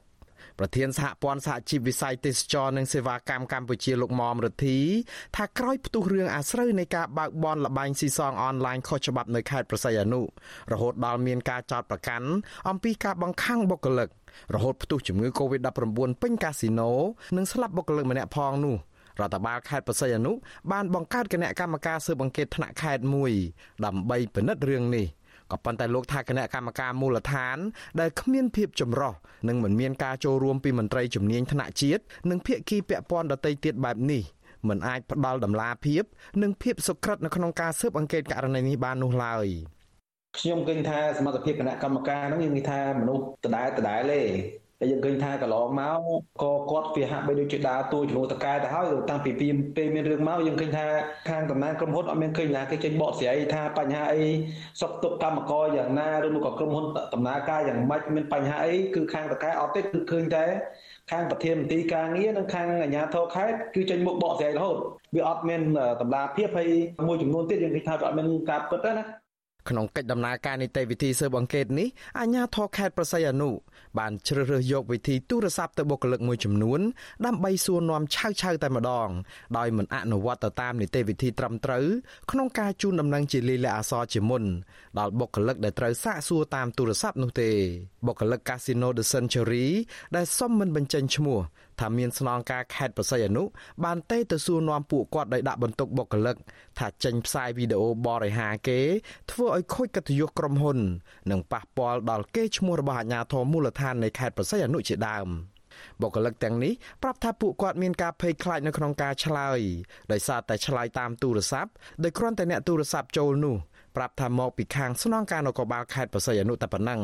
ប្រធានសហព័ន្ធសហជីពវិស័យទេសចរនិងសេវាកម្មកម្ពុជាលោកមុំរទ្ធីថាក្រោយផ្ទុះរឿងអាស្រូវនៃការបើកបនលបែងស៊ីសងអនឡាញខុសច្បាប់នៅខេត្តប្រស័យអនុរហូតដល់មានការចោទប្រកាន់អំពីការបង្ខំបុគ្គលិករហូតផ្ទុះជំងឺ Covid-19 ពេញកាស៊ីណូនិងស្លាប់បុគ្គលិកម្នាក់ផងនោះរដ្ឋបាលខេត្តបរសៃអនុបានបង្កើតគណៈកម្មការស៊ើបអង្កេតថ្នាក់ខេត្តមួយដើម្បីពិនិត្យរឿងនេះ ក៏ប៉ុន្តែលោកថាគណៈកម្មការមូលដ្ឋាន ដែលគ្មានភាពចម្រុះនិងមិនមានការចូលរួមពីមន្ត្រីជំនាញថ្នាក់ជាតិនិងភាគីពាក់ព័ន្ធដទៃទៀតបែបនេះមិនអាចផ្ដល់ដំណាភាពនិងភាពសុក្រិតនៅក្នុងការស៊ើបអង្កេតករណីនេះបាននោះឡើយ
ខ្ញុំគិតថាសមត្ថភាពគណៈកម្មការហ្នឹងយើងនិយាយថាមនុស្សដដែលដដែលទេ តែយើងឃើញថាកន្លងមកក៏គាត់វាហាក់បីដូចជាដើរតួជំនួសតកែទៅហើយតាំងពីពេលមានរឿងមកយើងឃើញថាខាងតំណាងក្រុមហ៊ុនអត់មានឃើញណាគេចេញបកស្រាយថាបញ្ហាអីសុខទុក្ខកម្មករយ៉ាងណាឬមកក៏ក្រុមហ៊ុនដំណើរការយ៉ាងម៉េចមានបញ្ហាអីគឺខាងតកែអត់ទេគឺឃើញតែខាងប្រធានមន្ត្រីការងារនិងខាងអាជ្ញាធរខេត្តគឺចេញមុខបកស្រាយរហូតវាអត់មានតម្លាភាពហើយមួយចំនួនទៀតយើងគិតថាវាអត់មានការពិតទេណា
ក្នុងកិច្ចដំណើរការនីតិវិធីស៊ើបអង្កេតនេះអាជ្ញាធរខេត្តប្រស័យអនុ បានជ្រើសរើសយកវិធីទូរស័ព្ទទៅបុគ្គលិកមួយចំនួនដើម្បីសួរនាំឆៅឆៅតែម្ដងដោយមិនអនុវត្តទៅតាមនីតិវិធីត្រឹមត្រូវក្នុងការជូនដំណឹងជាលិលាអសរជាមុនដល់បុគ្គលិកដែលត្រូវសាកសួរតាមទូរស័ព្ទនោះទេបុគ្គលិក Casino The Century ដែលសុំមិនបញ្ចេញឈ្មោះ ថាមានស្នងការខេត្តប្រស័យអនុបានទេទៅសួរនាំពួកគាត់ដោយដាក់បន្ទុកបុគ្គលិកថាចេញផ្សាយវីដេអូបរិហាគេ ធ្វើឲ្យខូចកិត្តិយសក្រុមហ៊ុន និងប៉ះពាល់ដល់កេរ្តិ៍ឈ្មោះរបស់អាជ្ញាធរមូលដ្ឋាននៃខេត្តប្រស័យអនុជាដើមបុគ្គលិកទាំងនេះប្រាប់ថាពួកគាត់មានការភ័យខ្លាចនៅក្នុងការឆ្លើយដោយសារតែឆ្លើយតាមទូរស័ព្ទដោយគ្រាន់តែអ្នកទូរស័ព្ទចូលនោះប្រាប់ថាមកពីខាងស្នងការនគរបាលខេត្តប្រស័យអនុតែប៉ុណ្ណឹង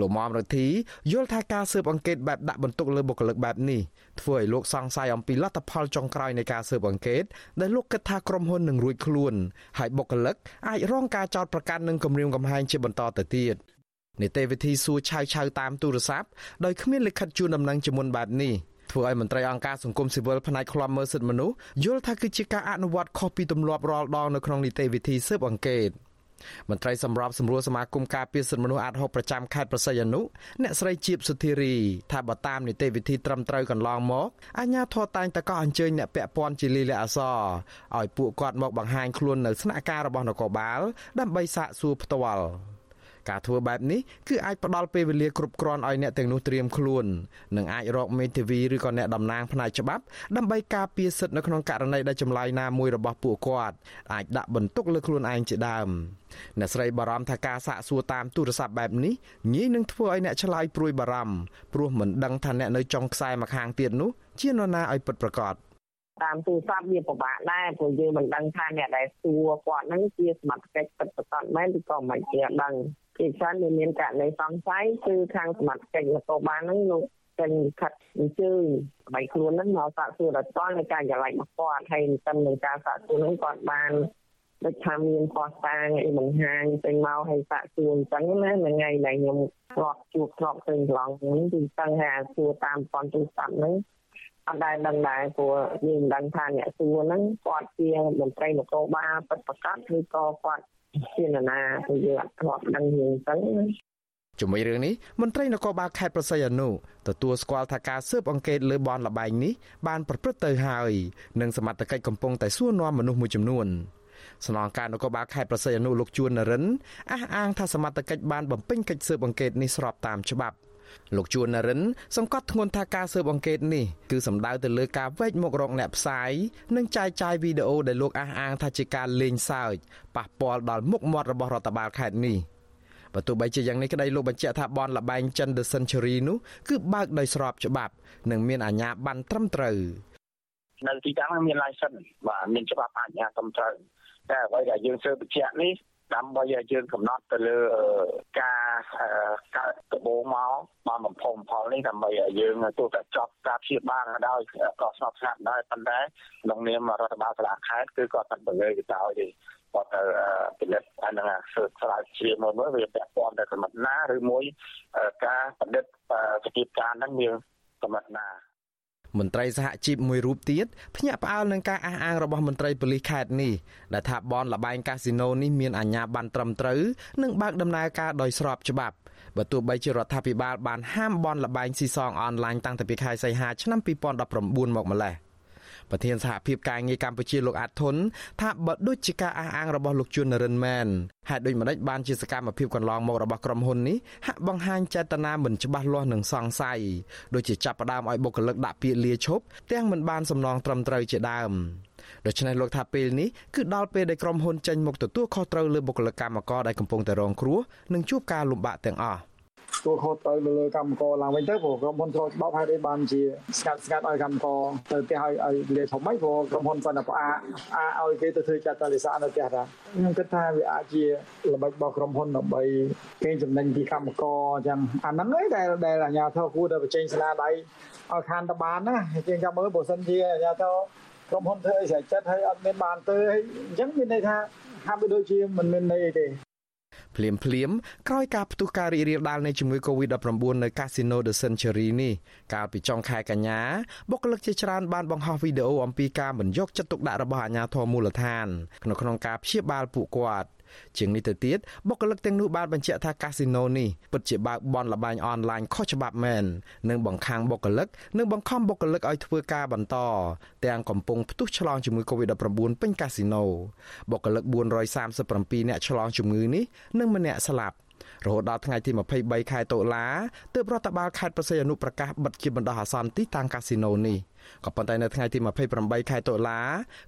លោកមុំរទ្ធីយល់ថាការស៊ើបអង្កេតបែបដាក់បន្ទុកលើបុគ្គលិកបែបនេះធ្វើឲ្យលោកសង្ស័យអំពីលទ្ធផលចុងក្រោយនៃការស៊ើបអង្កេតដែលលោកគិតថាក្រុមហ៊ុននឹងរួចខ្លួនហើយបុគ្គលិកអាចរងការចោទប្រកាន់និងគំរាមកំហែងជាបន្តទៅទៀតនីតិវិធីសួរឆៅឆៅតាមទូរស័ព្ទដោយគ្មានលិខិតជូនដំណឹងជាមុនបែបនេះធ្វើឲ្យមន្ត្រីអង្គការសង្គមស៊ីវិលផ្នែកឃ្លាំមើលសិទ្ធិមនុស្សយល់ថាគឺជាការអនុវត្តខុសពីទម្លាប់រាល់ដងនៅក្នុងនីតិវិធីស៊ើបអង្កេត។ មន្ត្រីសម្របសម្រួលសមាគមការពារសិទ្ធិមនុស្សអាត6ប្រចាំខេត្តប្រស័យអនុអ្នកស្រីជីបសុធារីថាបើតាមនីតិវិធីត្រឹមត្រូវកន្លងមកអាជ្ញាធរតែងតែកោះអញ្ជើញអ្នកពាក់ព័ន្ធជាលីលាអសរឲ្យពួកគាត់មកបង្ហាញខ្លួននៅស្នាក់ការរបស់នគរបាលដើម្បីសាកសួរផ្ទាល់ ការធ្វើបែបនេះគឺអាចផ្ដល់ពេលវេលាគ្រប់គ្រាន់ឲ្យអ្នកទាំងនោះត្រៀមខ្លួននិងអាចរកមេធាវីឬក៏អ្នកតំណាងផ្នែកច្បាប់ដើម្បីការពារសិទ្ធិនៅក្នុងករណីដែលចម្លើយណាមួយរបស់ពួកគាត់អាចដាក់បន្ទុកលើខ្លួនឯងជាដើមអ្នកស្រីបារម្ភថាការសាកសួរតាមទូរស័ព្ទបែបនេះងាយនឹងធ្វើឲ្យអ្នកឆ្លើយព្រួយបារម្ភព្រោះមិនដឹងថាអ្នកនៅចុងខ្សែម្ខាងទៀតនោះជានរណាឲ្យពិតប្រាកដ
តាមទូរស័ព្ទវាពិបាកដែរព្រោះយើងមិនដឹងថាអ្នកដែលសួរគាត់ហ្នឹងជាសមត្ថកិច្ចពិតប្រាកដមែនឬក៏មិនជាដឹង ជាច្រើនវាមានករណីសង្ស័យគឺខាងសមត្ថកិច្ចនគរបាលហ្នឹងលោកចេញខិតអញ្ជើញបៃខ្លួនហ្នឹងមកសាកសួរដល់តលនៃការចល័យរបស់គាត់ហើយតាមនឹងការសាកសួរហ្នឹងគាត់បានដូចថាមានខុសតាងអីបង្ហាញពេញមកឲ្យសាកសួរអញ្ចឹងណាថ្ងៃដែលខ្ញុំធ្លាប់ជួបធ្លាប់ឃើញកន្លងនេះគឺតាំងថាសួរតាមប៉ុនទូរស័ព្ទហ្នឹងអត់ដែលដឹងដែរព្រោះយើងមិនដឹងថាអ្នកសួរហ្នឹងគាត់ជាមន្ត្រីនគរបាលពិតប្រាកដឬក៏គាត់ ជាណាណាគឺយើងអត់ធ្លាប់ដឹងរឿងអញ្ចឹង
ជាមួយរឿងនេះមន្ត្រីនគរបាលខេត្តប្រស័យអនុទទួលស្គាល់ថាការស៊ើបអង្កេតលើបនលបែងនេះបានប្រព្រឹត្តទៅហើយនិងសមត្ថកិច្ចកំពុងតែសួរនាំមនុស្សមួយចំនួនស្នងការនគរបាលខេត្តប្រស័យអនុលោកជួននរិនអះអាងថាសមត្ថកិច្ចបានបំពេញកិច្ចស៊ើបអង្កេតនេះស្របតាមច្បាប់ លោកជួននរិនសង្កត់ធ្ងន់ថាការស៊ើបអង្កេតនេះគឺសំដៅទៅលើការវែកមុខរកអ្នកផ្សាយនិងចែកចាយវីដេអូដែលលោកអះអាងថាជាការលេងសើចប៉ះពាល់ដល់មុខមាត់របស់រដ្ឋបាលខេត្តនេះបើទោះបីជាយ៉ាងនេះក្តីលោកបញ្ជាក់ថាបនលបែងចិន The Century នោះគឺបើកដោយស្របច្បាប់ និងមានអាជ្ញាប័ណ្ណត្រឹមត្រូវ
នៅទីតាំងមាន license បាទមានច្បាប់អាជ្ញាត្រឹមត្រូវតែអ្វីដែលយើងស៊ើបបញ្ជាក់នេះ ដើម្បីឲ្យយើងកំណត់ទៅលើការកើតដបូងមកបានបំផុសបំផុលនេះដើម្បីឲ្យយើងទោះតែចប់ការព្យាបាលក៏ដោយក៏ស្ងប់ស្ងាត់ដែរប៉ុន្តែក្នុងនាមរដ្ឋបាលសាលាខេត្តគឺគាត់តែបង្រើទៅឲ្យទេគាត់ទៅពិនិត្យអានឹងសើស្រាវជ្រាវមើលមើលវាពាក់ព័ន្ធទៅកម្រិតណាឬមួយការបណ្ឌិតសកម្មភាពការហ្នឹងមានកម្រិតណា
មន្ត្រីសហជីពមួយរូបទៀតភ្ញាក់ផ្អើលនឹងការអះអាងរបស់មន្ត្រីប៉ូលីសខេត្តនេះដែលថាបនលបែងកាស៊ីណូនេះមានអាជ្ញាប័ណ្ណត្រឹមត្រូវនិងបើកដំណើរការដោយស្របច្បាប់បើទោះបីជារដ្ឋាភិបាលបានហាមបនលបែងស៊ីសងអនឡាញតាំងពីខែសីហាឆ្នាំ2019មកម្លេះ ប្រធានសហភាពការងារកម្ពុជាលោកអាត់ធុនថាបើដូចជាការអះអាងរបស់លោកជួននរិនមែនហេតុដូចម្តេចបានជាសកម្មភាពកន្លងមករបស់ក្រុមហ៊ុននេះហាក់បង្ហាញចេតនាមិនច្បាស់លាស់និងសង្ស័យដូចជាចាប់ផ្ដើមឲ្យបុគ្គលិកដាក់ពាក្យលាឈប់ទាំងមិនបានសំណងត្រឹមត្រូវជាដើមដូច្នេះលោកថាពេលនេះគឺដល់ពេលដែលក្រុមហ៊ុនចេញមកទទួលខុសត្រូវលើបុគ្គលិកកម្មករដែលកំពុងតែរងគ្រោះនិងជួបការលំបាកទាំងអស់
ទួលខុសត្រូវទៅលើកម្មករឡើងវិញទៅព្រោះក្រុមហ៊ុនចូលច្បាប់ហើយបានជាស្កាត់ស្កាត់ឲ្យកម្មករទៅផ្ទះឲ្យឲ្យលាធំហ្នឹងព្រោះក្រុមហ៊ុនគាត់តែផ្អាកអាឲ្យគេទៅធ្វើចាត់តលិសានៅផ្ទះថាខ្ញុំគិតថាវាអាចជាល្បិចរបស់ក្រុមហ៊ុនដើម្បីគេចំណេញពីកម្មករអញ្ចឹងអាហ្នឹងឯងដែលដែលអាជ្ញាធរគួរតែបញ្ចេញស្នាដៃឲ្យខានតបានណាជាងចាំមើលបើសិនជាអាជ្ញាធរក្រុមហ៊ុនធ្វើឲ្យស្រេចចិត្តហើយអត់មានបានទៅអញ្ចឹងមានន័យថាហាក់បីដូចជាមិនមានន័យអីទេ
ភ្លាមភ្លាមក្រោយការផ្ទុះការរីករាលដាលនៃជំងឺ Covid-19 នៅកាស៊ីណូ The Century នេះកាលពីចុងខែកញ្ញាបុគ្គលិកជាច្រើនបានបង្ហោះវីដេអូអំពីការមិនយកចិត្តទុកដាក់របស់អាជ្ញាធរមូលដ្ឋានក្នុងក្នុងការព្យាបាលពួកគាត់ ជាងនេះទៅទៀតបុគ្គលិកទាំងនោះបានបញ្ជាក់ថាកាស៊ីណូនេះពិតជាបើកបនលបែងអនឡាញខុសច្បាប់មែននិងបង្ខាំងបុគ្គលិកនិងបង្ខំបុគ្គលិកឲ្យធ្វើការបន្តទាំងកំពុងផ្ទុះឆ្លងជំងឺ Covid-19 ពេញកាស៊ីណូបុគ្គលិក437នាក់ឆ្លងជំងឺនេះនិងម្នាក់ស្លាប់ រហូតដល់ថ្ងៃទី23ខែតុលាទើបរដ្ឋបាលខេត្តប្រសិទ្ធអនុប្រកាសបិទជាបណ្ដោះអាសន្នទីតាំងកាស៊ីណូនេះក៏ប៉ុន្តែនៅថ្ងៃទី28ខែតុលា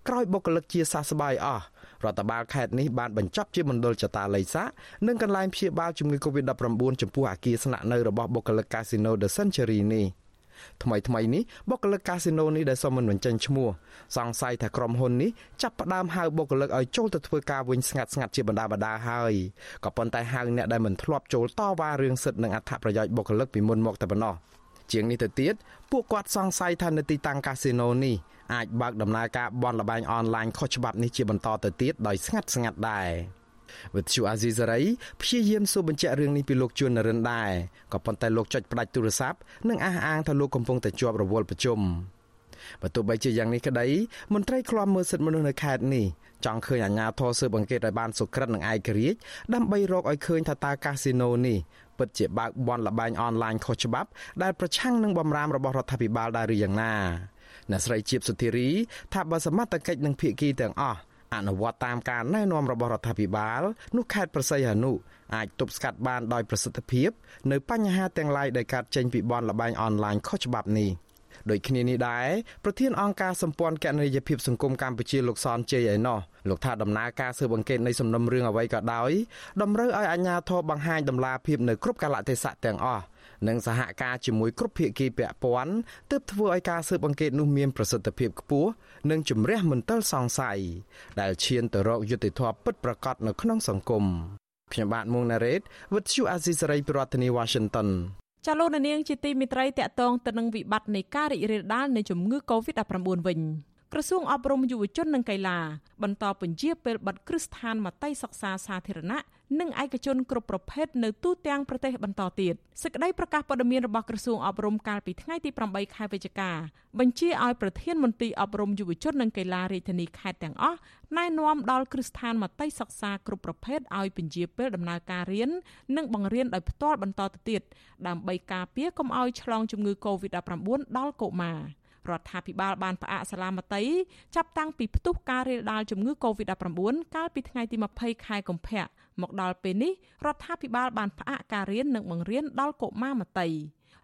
ក្រោយបុគ្គលិកជាសះស្បើយអស់រដ្ឋបាលខេត្តនេះបានបញ្ចប់ជាមណ្ឌលចតាល័យសានិងកន្លែងព្យាបាលជំងឺ Covid-19 ចំពោះអគារស្នាក់នៅរបស់បុគ្គលិកកាស៊ីណូ The Century នេះ ថ្មីថ្មីនេះបុគ្គលិកកាស៊ីណូនេះដែលសុំមិនបញ្ចេញឈ្មោះសង្ស័យថាក្រុមហ៊ុននេះចាប់ផ្ដើមហៅបុគ្គលិកឲ្យចូលទៅធ្វើការវិញស្ងាត់ស្ងាត់ជាបណ្ដាបណ្ដាហើយក៏ប៉ុន្តែហៅអ្នកដែលមិនធ្លាប់ចូលតវ៉ារឿងសិទ្ធិនិងអត្ថប្រយោជន៍បុគ្គលិកពីមុនមកតែប៉ុណ្ណោះជាងនេះទៅទៀតពួកគាត់សង្ស័យថានៅទីតាំងកាស៊ីណូនេះអាចបើកដំណើរការបនលបែងអនឡាញខុសច្បាប់នេះជាបន្តទៅទៀតដោយស្ងាត់ស្ងាត់ដែរ វិទ្យុអាស៊ីសេរីព្យាយាមសួរបញ្ជាក់រឿងនេះពីលោកជួននរិនដែរក៏ប៉ុន្តែលោកចុចផ្ដាច់ទូរស័ព្ទនិងអះអាងថាលោកកំពុងតែជាប់រវល់ប្រជុំបើទោះបីជាយ៉ាងនេះក្តីមន្ត្រីឃ្លាំមើលសិទ្ធិមនុស្សនៅខេត្តនេះចង់ឃើញអាជ្ញាធរស៊ើបអង្កេតឲ្យបានសុក្រិតនិងឯករាជ្យដើម្បីរកឲ្យឃើញថាតើកាស៊ីណូនេះពិតជាបើកបនលបែងអនឡាញខុសច្បាប់ដែលប្រឆាំងនឹងបំរាមរបស់រដ្ឋាភិបាលដែរឬយ៉ាងណាអ្នកស្រីជីបសុធារីថាបើសមត្ថកិច្ចនិងភាគីទាំងអស់ អនុវត្តតាមការណែនាំរបស់រដ្ឋាភិបាលនោះខេត្តប្រស័យហនុអាចទប់ស្កាត់បានដោយប្រសិទ្ធភាពនៅបញ្ហាទាំងឡាយដែលកើតចេញពីបនលបែងអនឡាញខុសច្បាប់នេះដូចគ្នានេះដែរប្រធានអង្គការសម្ព័ន្ធគណនេយ្យភាពសង្គមកម្ពុជាលោកសនជ័យឯណោះលោកថាដំណើរការស៊ើបអង្កេតនៃសំណុំរឿងអ្វីក៏ដោយតម្រូវឲ្យអាជ្ញាធរបង្ហាញដំណាភាពនៅគ្រប់កាលៈទេសៈទាំងអស់ និងសហការជាមួយគ្រប់ភាគីពាក់ព័ន្ធទើបធ្វើឲ្យការស៊ើបអង្កេតនោះមានប្រសិទ្ធភាពខ្ពស់និងជំរះមន្ទិលសង្ស័យដែលឈានទៅរកយុត្តិធម៌ពិតប្រាកដនៅក្នុងសង្គមខ្ញុំបាទមុងណារ៉េត With you Azisari ប្រធានាធិបតី Washington
ចាលោកនាងជាទីមិត្តរីតកតងទៅនឹងវិបត្តិនៃការរីករាលដាលនៃជំងឺ Covid-19 វិញ ក្រសួងអប់រំយុវជននិងកីឡាបន្តពន្យាពេលបិទគ្រឹះស្ថានមត្តេយ្យសិក្សាសាធារណៈនិងឯកជនគ្រប់ប្រភេទនៅទូទាំងប្រទេសបន្តទៀតសេចក្តីប្រកាសព័ត៌មានរបស់ក្រសួងអប់រំកាលពីថ្ងៃទី8ខែវិច្ឆិកាបញ្ជាឲ្យប្រធានមន្ត្រីអប់រំយុវជននិងកីឡារាជធានីខេត្តទាំងអស់ណែនាំដល់គ្រឹះស្ថានមត្តេយ្យសិក្សាគ្រប់ប្រភេទឲ្យពន្យាពេលដំណើរការរៀននិងបង្រៀនដោយផ្ទាល់បន្តទៅទៀតដើម្បីការពារកុំឲ្យឆ្លងជំងឺ Covid-19 ដល់កុមារ រដ្ឋាភិបាលបានផ្អាកសាលាមត្តេយ្យចាប់តាំងពីផ្ទុះការរាលដាលជំងឺ Covid-19 កាលពីថ្ងៃទី20ខែកុម្ភៈមកដល់ពេលនេះរដ្ឋាភិបាលបានផ្អាកការរៀននិងបង្រៀនដល់កុមារមត្តេយ្យ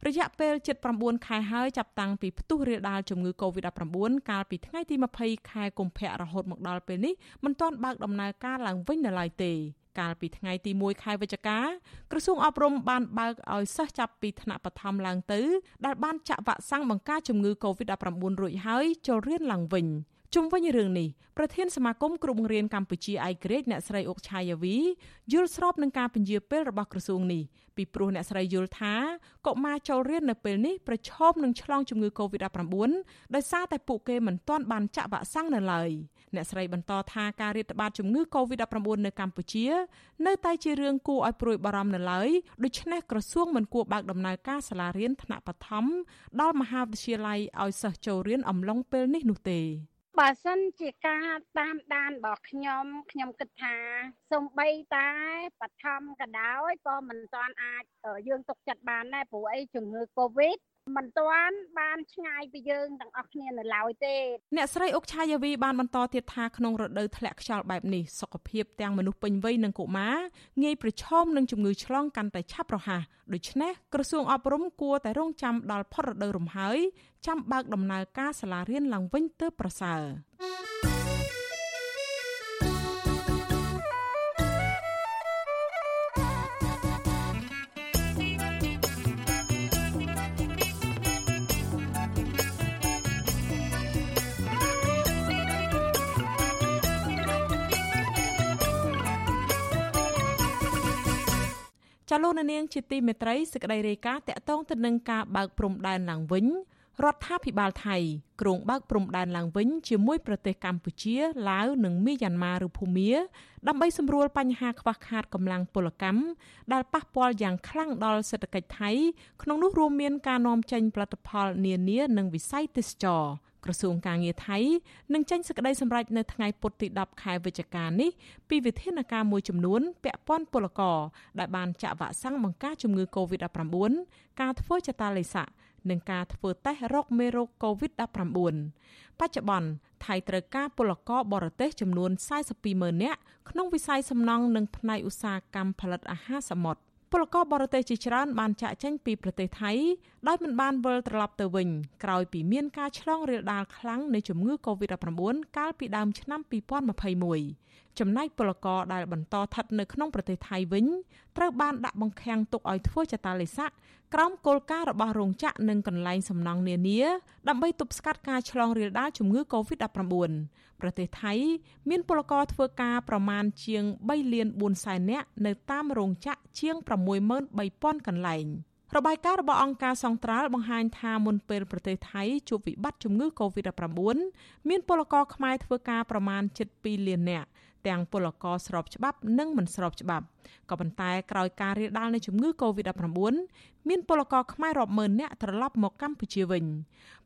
រយៈពេល79ខែហើយចាប់តាំងពីផ្ទុះរាលដាលជំងឺ Covid-19 កាលពីថ្ងៃទី20ខែកុម្ភៈរហូតមកដល់ពេលនេះមិនទាន់បើកដំណើរការឡើងវិញនៅឡើយទេ កាលពីថ្ងៃទី1ខែវិច្ឆិកាក្រសួងអប់រំបានបើកឲ្យសិស្សចាប់ពីថ្នាក់បឋមឡើងទៅដែលបានចាក់វ៉ាក់សាំងបង្ការជំងឺ Covid-19 រួចហើយចូលរៀនឡើងវិញជុំវិញរឿងនេះប្រធានសមាគមគ្រូបង្រៀនកម្ពុជាឯករាជ្យអ្នកស្រីអុកឆាយាវីយល់ស្របនឹងការពន្យាពេលរបស់ក្រសួងនេះពីព្រោះអ្នកស្រីយល់ថាកុមារចូលរៀននៅពេលនេះប្រឈមនឹងឆ្លងជំងឺ Covid-19 ដោយសារតែពួកគេមិនទាន់បានចាក់វ៉ាក់សាំងនៅឡើយ អ្នកស្រីបន្តថាការរាតត្បាតជំងឺ Covid-19 នៅកម្ពុជា នៅតែជារឿងគួរឲ្យព្រួយបារម្ភនៅឡើយដូច្នេះក្រសួងមិនគួរបើកដំណើរការសាលារៀនថ្នាក់បឋមដល់មហាវិទ្យាល័យឲ្យសិស្សចូលរៀនអំឡុងពេលនេះនោះទេ
បើសិនជាការតាមដានរបស់ខ្ញុំខ្ញុំគិតថាសំបីតែបឋមក៏ដោយក៏មិនទាន់អាចយើងទុកចិត្តបានដែរព្រោះអីជំងឺ Covid មិនទាន់បានឆ្ងាយពីយើងទាំងអស់គ្នានៅឡើយទេ
អ្នកស្រីអុកឆាយាវីបានបន្តទៀតថាក្នុងរដូវធ្លាក់ខ្យល់បែបនេះសុខភាពទាំងមនុស្សពេញវ័យនិងកុមារងាយប្រឈមនឹងជំងឺឆ្លងកាន់តែឆាប់រហ័សដូច្នេះក្រសួងអប់រំគួរតែរងចាំដល់ផុតរដូវរំហើយចាំបើកដំណើរការសាលារៀនឡើងវិញទើបប្រសើរ ចាលោកនាងជាទីមេត្រីសេចក្តីរាយការណ៍តាក់ទងទៅនឹងការបើកព្រំដែនឡើងវិញរដ្ឋាភិបាលថៃក្រុងបើកព្រំដែនឡើងវិញជាមួយប្រទេសកម្ពុជាឡាវនិងមីយ៉ាន់ម៉ាឬភូមាដើម្បីសម្រួលបញ្ហាខ្វះខាតកម្លាំងពលកម្មដែលប៉ះពាល់យ៉ាងខ្លាំងដល់សេដ្ឋកិច្ចថៃក្នុងនោះរួមមានការនាំចេញផលិតផលនានានិងវិស័យទេសចរណ៍ ក្រសួងការងារថៃនឹងចេញសេចក្តីសម្រេចនៅថ្ងៃពុធទី10ខែវិច្ឆិកានេះពីវិធានការមួយចំនួនពាក់ព័ន្ធពលករដែលបានចាក់វ៉ាក់សាំងបង្ការជំងឺ Covid-19 ការធ្វើចតាឡេសានិងការធ្វើតេស្តរកមេរោគ COVID-19 បច្ចុប្បន្នថៃត្រូវការពលករបរទេសចំនួន42ម៉ឺននាក់ក្នុងវិស័យសំណង់និងផ្នែកឧស្សាហកម្មផលិតអាហារសមុទ្រ ពលករបរទេសជាច្រើនបានចាក់ចេញពីប្រទេសថៃដោយមិនបានវិលត្រឡប់ទៅវិញក្រោយពីមានការឆ្លងរាលដាលខ្លាំងនៃជំងឺ Covid-19 កាលពីដើមឆ្នាំ2021ចំណែកពលករដែលបន្តស្ថិតនៅក្នុងប្រទេសថៃវិញត្រូវបានដាក់បង្ខាំងទុកឲ្យធ្វើចតាឡេសាក់ក្រោមគោលការណ៍របស់រោងចក្រនិងកន្លែងសំណង់នានាដើម្បីទប់ស្កាត់ការឆ្លងរាលដាលជំងឺ Covid-19 ប្រទេសថៃ មានពលករធ្វើការប្រមាណជាង3លាន4សែននាក់នៅតាមរោងចក្រជាង63000កន្លែងរបាយការណ៍របស់អង្គការសង្ត្រាល់បង្ហាញថាមុនពេលប្រទេសថៃជួបវិបត្តិជំងឺ Covid-19 មានពលករខ្មែរធ្វើការប្រមាណ7លាននាក់ ទាំងពលករស្របច្បាប់និងមិនស្របច្បាប់ក៏ប៉ុន្តែក្រោយការរាលដាលនៃជំងឺ Covid-19 មានពលករខ្មែររាប់ម៉ឺននាក់ត្រឡប់មកកម្ពុជាវិញ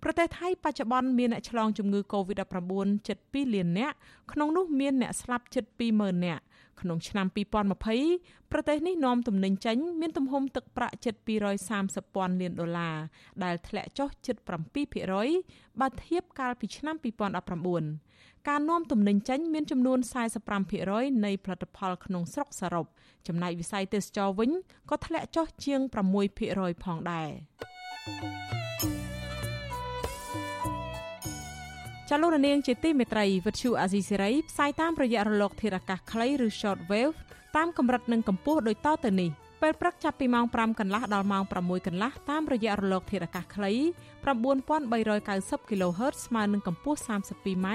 ប្រទេសថៃបច្ចុប្បន្នមានអ្នកឆ្លងជំងឺ Covid-19 ជិត2លាននាក់ក្នុងនោះមានអ្នកស្លាប់ជិត20000នាក់ ក្នុងឆ្នាំ2020ប្រទេសនេះនាំទំនិញចេញមានទំហំទឹកប្រាក់ជិត230ពាន់លានដុល្លារដែលធ្លាក់ចុះជិត7%បើធៀបកាលពីឆ្នាំ2019ការនាំទំនិញចេញមានចំនួន45%នៃផលិតផលក្នុងស្រុកសរុបចំណែកវិស័យទេសចរវិញក៏ធ្លាក់ចុះជាង6%ផងដែរ ចលនានាងជាទីមេត្រីវិទ្យុអាស៊ីសេរីផ្សាយតាមរយៈរលកធារកាសខ្លីឬ short wave តាមកម្រិតនិងកម្ពស់ដូចតទៅនេះពេលព្រឹកចាប់ពីម៉ោង5កន្លះដល់ម៉ោង6កន្លះតាមរយៈរលកធារកាសខ្លី9390 kHz ស្មើនឹងកម្ពស់ 32m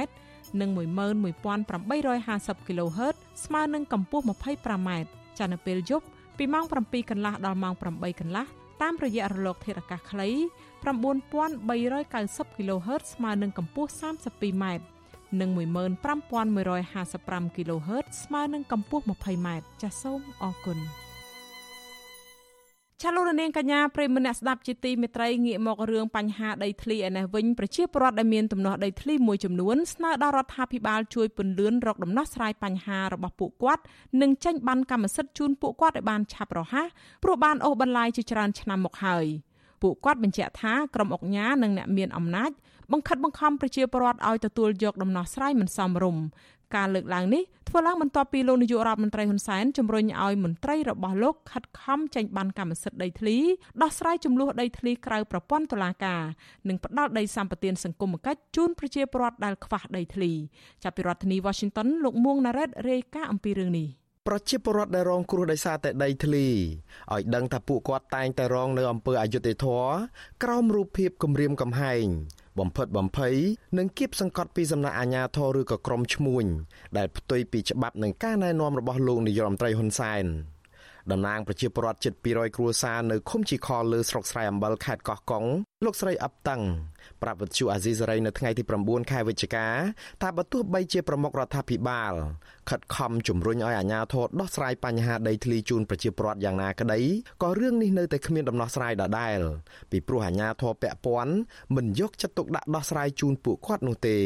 និង11850 kHz ស្មើនឹងកម្ពស់ 25m ចា៎នៅពេលយប់ពីម៉ោង7កន្លះដល់ម៉ោង8កន្លះតាមរយៈរលកធាតុអាកាសខ្លី 9390 kHz ស្មើនឹងកម្ពស់ 32m និង15155 kHz ស្មើនឹងកម្ពស់ 20m ចាសសូមអរគុណចាលោករនាងកញ្ញាប្រិមនៈស្ដាប់ជាទីមេត្រីងាកមករឿងបញ្ហាដីធ្លីឯនេះវិញប្រជាពលរដ្ឋដែលមានទំនាស់ដីធ្លីមួយចំនួនស្នើដល់រដ្ឋាភិបាលជួយពន្លឿនរកដំណោះស្រាយបញ្ហារបស់ពួកគាត់និងចេញបានកម្មសិទ្ធិជូនពួកគាត់ឲ្យបានឆាប់រហ័សព្រោះបានអូសបន្លាយជាច្រើនឆ្នាំមកហើយ ពួកគាត់បញ្ជាក់ថាក្រុមអង្គការនិងអ្នកមានអំណាចបង្ខិតបង្ខំប្រជាពលរដ្ឋឲ្យទទួលយកដំណោះស្រាយមិនសមរម្យការលើកឡើងនេះធ្វើឡើងបន្ទាប់ពីលោកនាយករដ្ឋមន្ត្រីហ៊ុនសែនជំរុញឲ្យមន្ត្រីរបស់លោកខិតខំចេញបានកម្មសិទ្ធិដីធ្លីដោះស្រាយចំនួនដីធ្លីក្រៅប្រព័ន្ធតុលាការនិងផ្ដាល់ដីសម្បត្តិសង្គមគិច្ចជូនប្រជាពលរដ្ឋដែលខ្វះដីធ្លីចាប់ពីរដ្ឋធានី Washington លោកមួងណារ៉េតរាយការណ៍អំពីរឿងនេះ
ប្រជាពលរដ្ឋដែលរងគ្រោះដោយសារតែដីធ្លីឲ្យដឹងថាពួកគាត់តែងតែរងនៅអំពើអយុត្តិធម៌ក្រោមរូបភាពគំរាមកំហែងបំផិតបំភ័យនិងគៀបសង្កត់ពីសំណាក់អាជ្ញាធរឬក៏ក្រុមឈ្មួញដែលផ្ទុយពីច្បាប់និងការណែនាំរបស់លោកនាយរដ្ឋមន្ត្រីហ៊ុនសែន តំណាងប្រជាពលរដ្ឋជិត200គ្រួសារនៅឃុំជីខលលើស្រុកស្រែអំបិលខេត្តកោះកុងលោកស្រីអឹបតឹងប្រាប់វិទ្យុអាស៊ីសេរីនៅថ្ងៃទី9ខែវិច្ឆិកាថាបើទោះបីជាប្រមុខរដ្ឋាភិបាលខិតខំជំរុញឲ្យអាជ្ញាធរដោះស្រាយបញ្ហាដីធ្លីជូនប្រជាពលរដ្ឋយ៉ាងណាក្តីក៏រឿងនេះនៅតែគ្មានដំណោះស្រាយដដែលពីព្រោះអាជ្ញាធរពាក់ព័ន្ធមិនយកចិត្តទុកដាក់ដោះស្រាយជូនពួកគាត់នោះទេ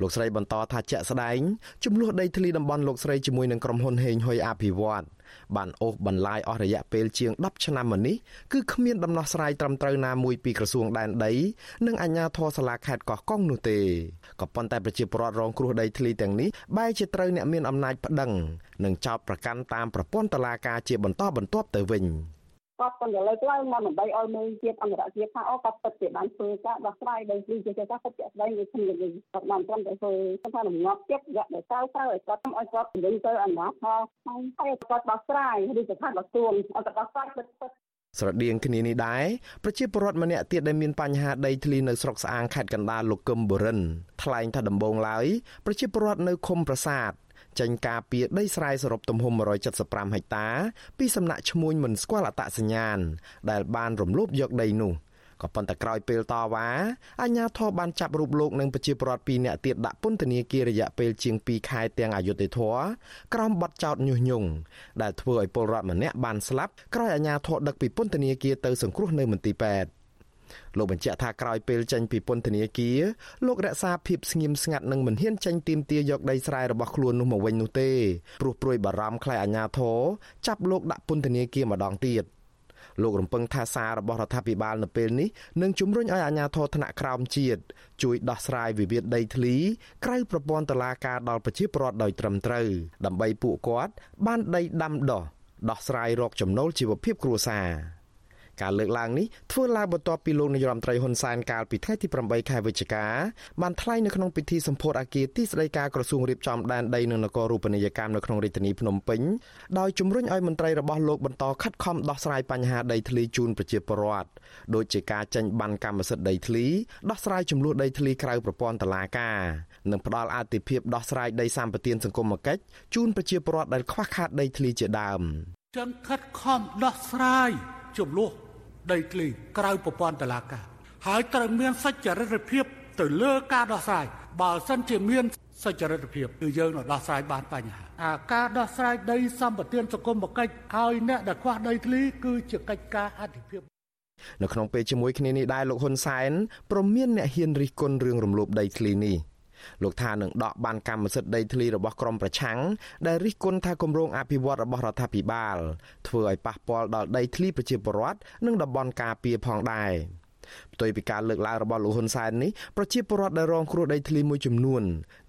លោកស្រីបន្តថាជាក់ស្ដែងចំនួនដីធ្លីតំបន់លោកស្រីជាមួយនឹងក្រុមហ៊ុនហេងហ៊ុយអភិវឌ្ឍ បានអូសបន្លាយអស់រយៈពេលជាង10ឆ្នាំមកនេះគឺគ្មានដំណោះស្រាយត្រឹមត្រូវណាមួយពីក្រសួងដែនដី និងអាជ្ញាធរសាលាខេត្តកោះកុងនោះទេក៏ប៉ុន្តែប្រជាពលរដ្ឋរងគ្រោះដីធ្លីទាំងនេះបែរជាត្រូវអ្នកមានអំណាចប្តឹង និងចោទប្រកាន់តាមប្រព័ន្ធតុលាការជាបន្តបន្ទាប់ទៅវិញ
គាត់ក៏លើកឡើងមកដើម្បីឲ្យមើលជាតិអន្តរជាតិថាអូគាត់ពិតជាបានធ្វើការដោះស្រាយដោយជាជាការពិតជាស្ដែងដូចគ្នាវិញគាត់បានត្រឹមតែធ្វើថារងាប់ចិត្តរយៈដែលតើតើឲ្យគាត់ឲ្យគាត់ជំរុញទៅអាណាថាហើយគាត់ដោះស្រាយឬស្ថានបទឲ្យគាត់ដោះស្រាយពិតពិត
ស្រដៀងគ្នានេះដែរប្រជាពលរដ្ឋម្នាក់ទៀតដែលមានបញ្ហាដីធ្លីនៅស្រុកស្អាងខេត្តកណ្ដាលលោកកឹមបុរិនថ្លែងថាដំបងឡើយប្រជាពលរដ្ឋនៅឃុំប្រាសាទ ចេញការពីដីស្រែសរុបទំហំ175ហិកតា ពីសំណាក់ឈ្មួញមិនស្គាល់អត្តសញ្ញាណដែលបានរំលោភយកដីនោះក៏ប៉ុន្តែក្រោយពេលតវ៉ាអាជ្ញាធរបានចាប់រូបលោកនិងប្រជាពលរដ្ឋ2នាក់ទៀតដាក់ពន្ធនាគាររយៈពេលជាង2ខែទាំងអយុធធរក្រោមបទចោទញុះញង់ដែលធ្វើឲ្យពលរដ្ឋម្នាក់បានស្លាប់ក្រោយអាជ្ញាធរដឹកពីពន្ធនាគារទៅសង្គ្រោះនៅមន្ទីរពេទ្យ លោកបញ្ជាក់ថាក្រោយពេលចេញពីពន្ធនាគារលោករក្សាភាពស្ងៀមស្ងាត់និងមិនហ៊ានចេញទាមទារយកដីស្រែរបស់ខ្លួននោះមកវិញនោះទេព្រោះព្រួយបារម្ភខ្លាចអាជ្ញាធរចាប់លោកដាក់ពន្ធនាគារម្ដងទៀតលោករំពឹងថាសាររបស់រដ្ឋាភិបាលនៅពេលនេះនឹងជំរុញឲ្យអាជ្ញាធរថ្នាក់ក្រោមជាតិជួយដោះស្រាយវិវាទដីធ្លីក្រៅប្រព័ន្ធតុលាការដល់ប្រជាពលរដ្ឋដោយត្រឹមត្រូវដើម្បីពួកគាត់បានដីដាំដុះដោះស្រាយរកចំណូលជីវភាពគ្រួសារ ការលើកឡើងនេះធ្វើឡើងបន្ទាប់ពីលោកនាយរដ្ឋមន្ត្រីហ៊ុនសែនកាលពីថ្ងៃទី8ខែវិច្ឆិកាបានថ្លែងនៅក្នុងពិធីសម្ពោធអគារទីស្តីការក្រសួងរៀបចំដែនដីនិងនគររូបនីយកម្មនៅក្នុងរាជធានីភ្នំពេញដោយជំរុញឲ្យមន្ត្រីរបស់លោកបន្តខិតខំដោះស្រាយបញ្ហាដីធ្លីជូនប្រជាពលរដ្ឋដូចជាការចេញបានកម្មសិទ្ធិដីធ្លីដោះស្រាយចំនួនដីធ្លីក្រៅប្រព័ន្ធតុលាការនិងផ្ដល់អាទិភាពដោះស្រាយដីសម្បត្តិសង្គមគិច្ចជូនប្រជាពលរដ្ឋដែលខ្វះខាតដីធ្លីជាដើម
ចឹងខិតខំដោះស្រាយចំនួន ដីធ្លីក្រៅប្រព័ន្ធតុលាការហើយត្រូវមានសច្ចរិទ្ធភាពទៅលើការដោះស្រាយបើសិនជាមានសច្ចរិទ្ធភាពគឺយើងនឹងដោះស្រាយបានបញ្ហាអាការដោះស្រាយដីសម្បត្តិសង្គមកិច្ចឲ្យអ្នកដែលខ្វះដីធ្លីគឺជាកិច្ចការអធិភាព
នៅក្នុងពេលជាមួយគ្នានេះដែរលោកហ៊ុនសែនព្រមមានអ្នកហ៊ានរិះគន់រឿងរំលោភដីធ្លីនេះ លោកថានឹងដកបានកម្មសិទ្ធិដីធ្លីរបស់ក្រមប្រឆាំងដែលរិះគន់ថាគម្រោងអភិវឌ្ឍរបស់រដ្ឋាភិបាលធ្វើឲ្យប៉ះពាល់ដល់ដីធ្លីប្រជាពលរដ្ឋនិងតំបន់ការពារផងដែរផ្ទុយពីការលើកឡើងរបស់លោកហ៊ុនសែននេះប្រជាពលរដ្ឋដែលរងគ្រោះដីធ្លីមួយចំនួន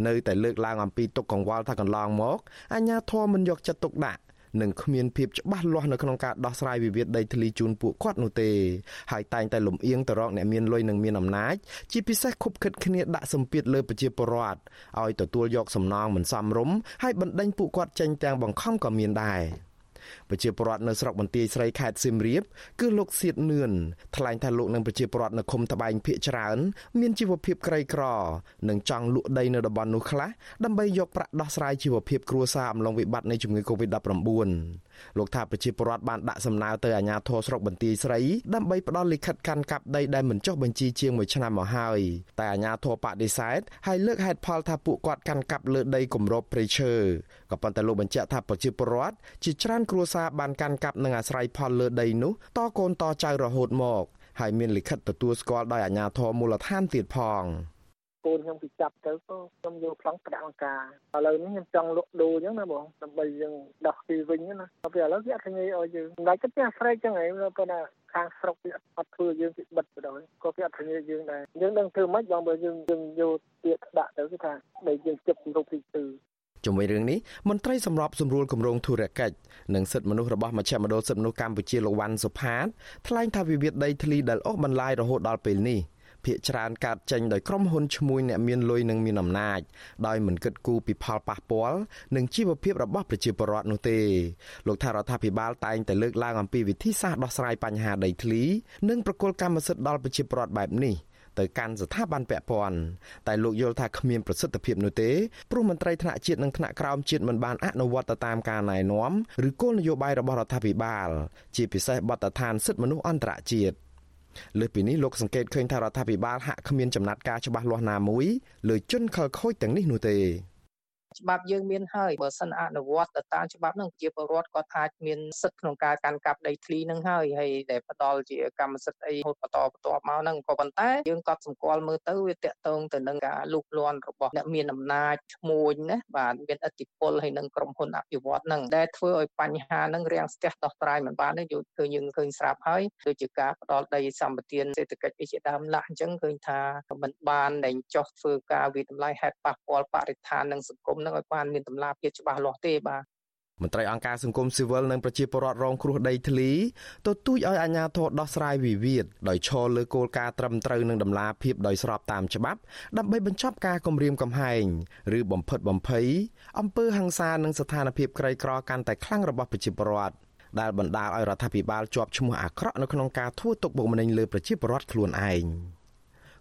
នៅតែលើកឡើងអំពីទុកកង្វល់ថាកន្លងមកអាជ្ញាធរមិនយកចិត្តទុកដាក់ និងគ្មានភាពច្បាស់លាស់នៅក្នុងការដោះស្រាយវិវាទដីធ្លីជូនពួកគាត់នោះទេហើយតែងតែលំអៀងទៅរកអ្នកមានលុយនិងមានអំណាចជាពិសេសខុបខិតគ្នាដាក់សម្ពាធលើប្រជាពលរដ្ឋឲ្យទទួលយកសំណងមិនសមរម្យហើយបណ្ដេញពួកគាត់ចេញទាំងបង្ខំក៏មានដែរប្រជាពលរដ្ឋនៅស្រុកបន្ទាយស្រីខេត្តសៀមរាបគឺលោកសៀតនឿនថ្លែងថាលោកនិងប្រជាពលរដ្ឋនៅឃុំត្បែងភៀកច្រើន មានជីវភាពក្រីក្រនិងចង់លក់ដីនៅតំបន់នោះខ្លះដើម្បីយកប្រាក់ដោះស្រាយជីវភាពគ្រួសារអំឡុងវិបត្តិនៃជំងឺ Covid-19 លោកថាប្រជាពលរដ្ឋបានដាក់សំណើទៅអាជ្ញាធរស្រុកបន្ទាយស្រីដើម្បីផ្ដល់លិខិតកាន់កាប់ដីដែលមិនចុះបញ្ជីជាង1ឆ្នាំមកហើយតែអាជ្ញាធរបដិសេធហើយលើកហេតុផលថាពួកគាត់កាន់កាប់លើដីគម្របព្រៃឈើក៏ប៉ុន្តែលោកបញ្ជាក់ថាប្រជាពលរដ្ឋជាច្រើនគ្រួសារបានកាន់កាប់និងអាស្រ័យផលលើដីនោះតកូនតចៅរហូតមកហើយមានលិខិតទទួលស្គាល់ដោយអាជ្ញាធរមូលដ្ឋានទៀតផង។
កូនខ្ញុំពីចាប់ទៅក៏ខ្ញុំយកប្លង់ប្រាក់អង្ការឥឡូវនេះខ្ញុំចង់លក់ដូរអញ្ចឹងណាបងដើម្បីយើងដោះពីវិញណាពេលឥឡូវវាអត់ងាយឲ្យយើងមិនដាច់ទៅផ្ទះស្រែកចឹងឯងប៉ុន្តែខាងស្រុកវាអត់ធ្វើយើងពីបិទបដ ாய் ក៏វាអត់ធានាយើងដែរយើងដឹងធ្វើម៉េចបងបើយើងយើងយកទៀតដាក់ទៅគឺថាបើយើងជិបរូបទី2
ជាមួយរឿងនេះមន្ត្រីសម្របសម្រួលគម្រោងធុរកិច្ចនិងសិទ្ធិមនុស្សរបស់មជ្ឈមណ្ឌលសិទ្ធិមនុស្សកម្ពុជាលោកវ៉ាន់សុផាតថ្លែងថាវិវាទដីធ្លីដែលអូសបន្លាយរហូតដល់ពេលនេះភាគច្រើនកើតចេញដោយក្រុមហ៊ុនឈ្មួញអ្នកមានលុយនិងមានអំណាចដោយមិនគិតគូរពីផលប៉ះពាល់និងជីវភាពរបស់ប្រជាពលរដ្ឋនោះទេលោកថារដ្ឋាភិបាលតែងតែលើកឡើងអំពីវិធីសាស្ត្រដោះស្រាយបញ្ហាដីធ្លី និងប្រគល់កម្មសិទ្ធិដល់ប្រជាពលរដ្ឋបែបនេះ ទៅកាន់ស្ថាប័នពាក់ព័ន្ធតែលោកយល់ថាគ្មានប្រសិទ្ធភាពនោះទេព្រោះមន្ត្រីថ្នាក់ជាតិនិងថ្នាក់ក្រោមជាតិមិនបានអនុវត្តតាមការណែនាំឬគោលនយោបាយរបស់រដ្ឋាភិបាល ជាពិសេសបទដ្ឋានសិទ្ធិមនុស្សអន្តរជាតិលើសពីនេះលោកសង្កេតឃើញថារដ្ឋាភិបាលហាក់គ្មានចំណាត់ការច្បាស់លាស់ណាមួយលើជនខិលខូចទាំងនេះនោះទេ
ច្បាប់យើងមានហើយបើសិនអនុវត្តទៅតាមច្បាប់នឹងជាពលរដ្ឋគាត់អាចមានសិទ្ធិក្នុងការកាន់កាប់ដីធ្លីនឹងហើយហើយដែលផ្ដល់ជាកម្មសិទ្ធិអីហូតបន្តបន្ទាប់មកហ្នឹងក៏ប៉ុន្តែយើងក៏សម្គាល់មើលទៅវាតកតងទៅនឹងការលូកលាន់របស់អ្នកមានអំណាចឈ្មួញណាបាទមានឥទ្ធិពលហើយនឹងក្រុមហ៊ុនអភិវឌ្ឍហ្នឹងដែលធ្វើឲ្យបញ្ហាហ្នឹងរាំងស្ទះដោះស្រាយមិនបានទេយើងឃើញយើងឃើញស្រាប់ហើយដូចជាការផ្ដល់ដីសម្បត្តិសេដ្ឋកិច្ចជាដើមឡាក់អញ្ចឹងឃើញថាមិនបានតែចោះធ្វើការវិតម្លៃហេតុប៉ះពាល់បរិស្ថាននិងសង្គមនឹងឲ្យបានមានតម្លាភាពច្បាស់លាស់ទេបាទ
មន្ត្រីអង្គការសង្គមស៊ីវិលនិងប្រជាពលរដ្ឋរងគ្រោះដីធ្លីទទូចឲ្យអាជ្ញាធរដោះស្រាយវិវាទដោយឈលលើគោលការណ៍ត្រឹមត្រូវនិងតម្លាភាពដោយស្របតាមច្បាប់ ដើម្បីបញ្ចប់ការគំរាមកំហែងឬបំផិតបំភ័យអំពើហិង្សានិងស្ថានភាពក្រីក្រកាន់តែខ្លាំងរបស់ប្រជាពលរដ្ឋដែលបណ្ដាលឲ្យរដ្ឋាភិបាលជាប់ឈ្មោះអាក្រក់នៅក្នុងការធ្វើទុកបុកម្នេញលើប្រជាពលរដ្ឋខ្លួនឯង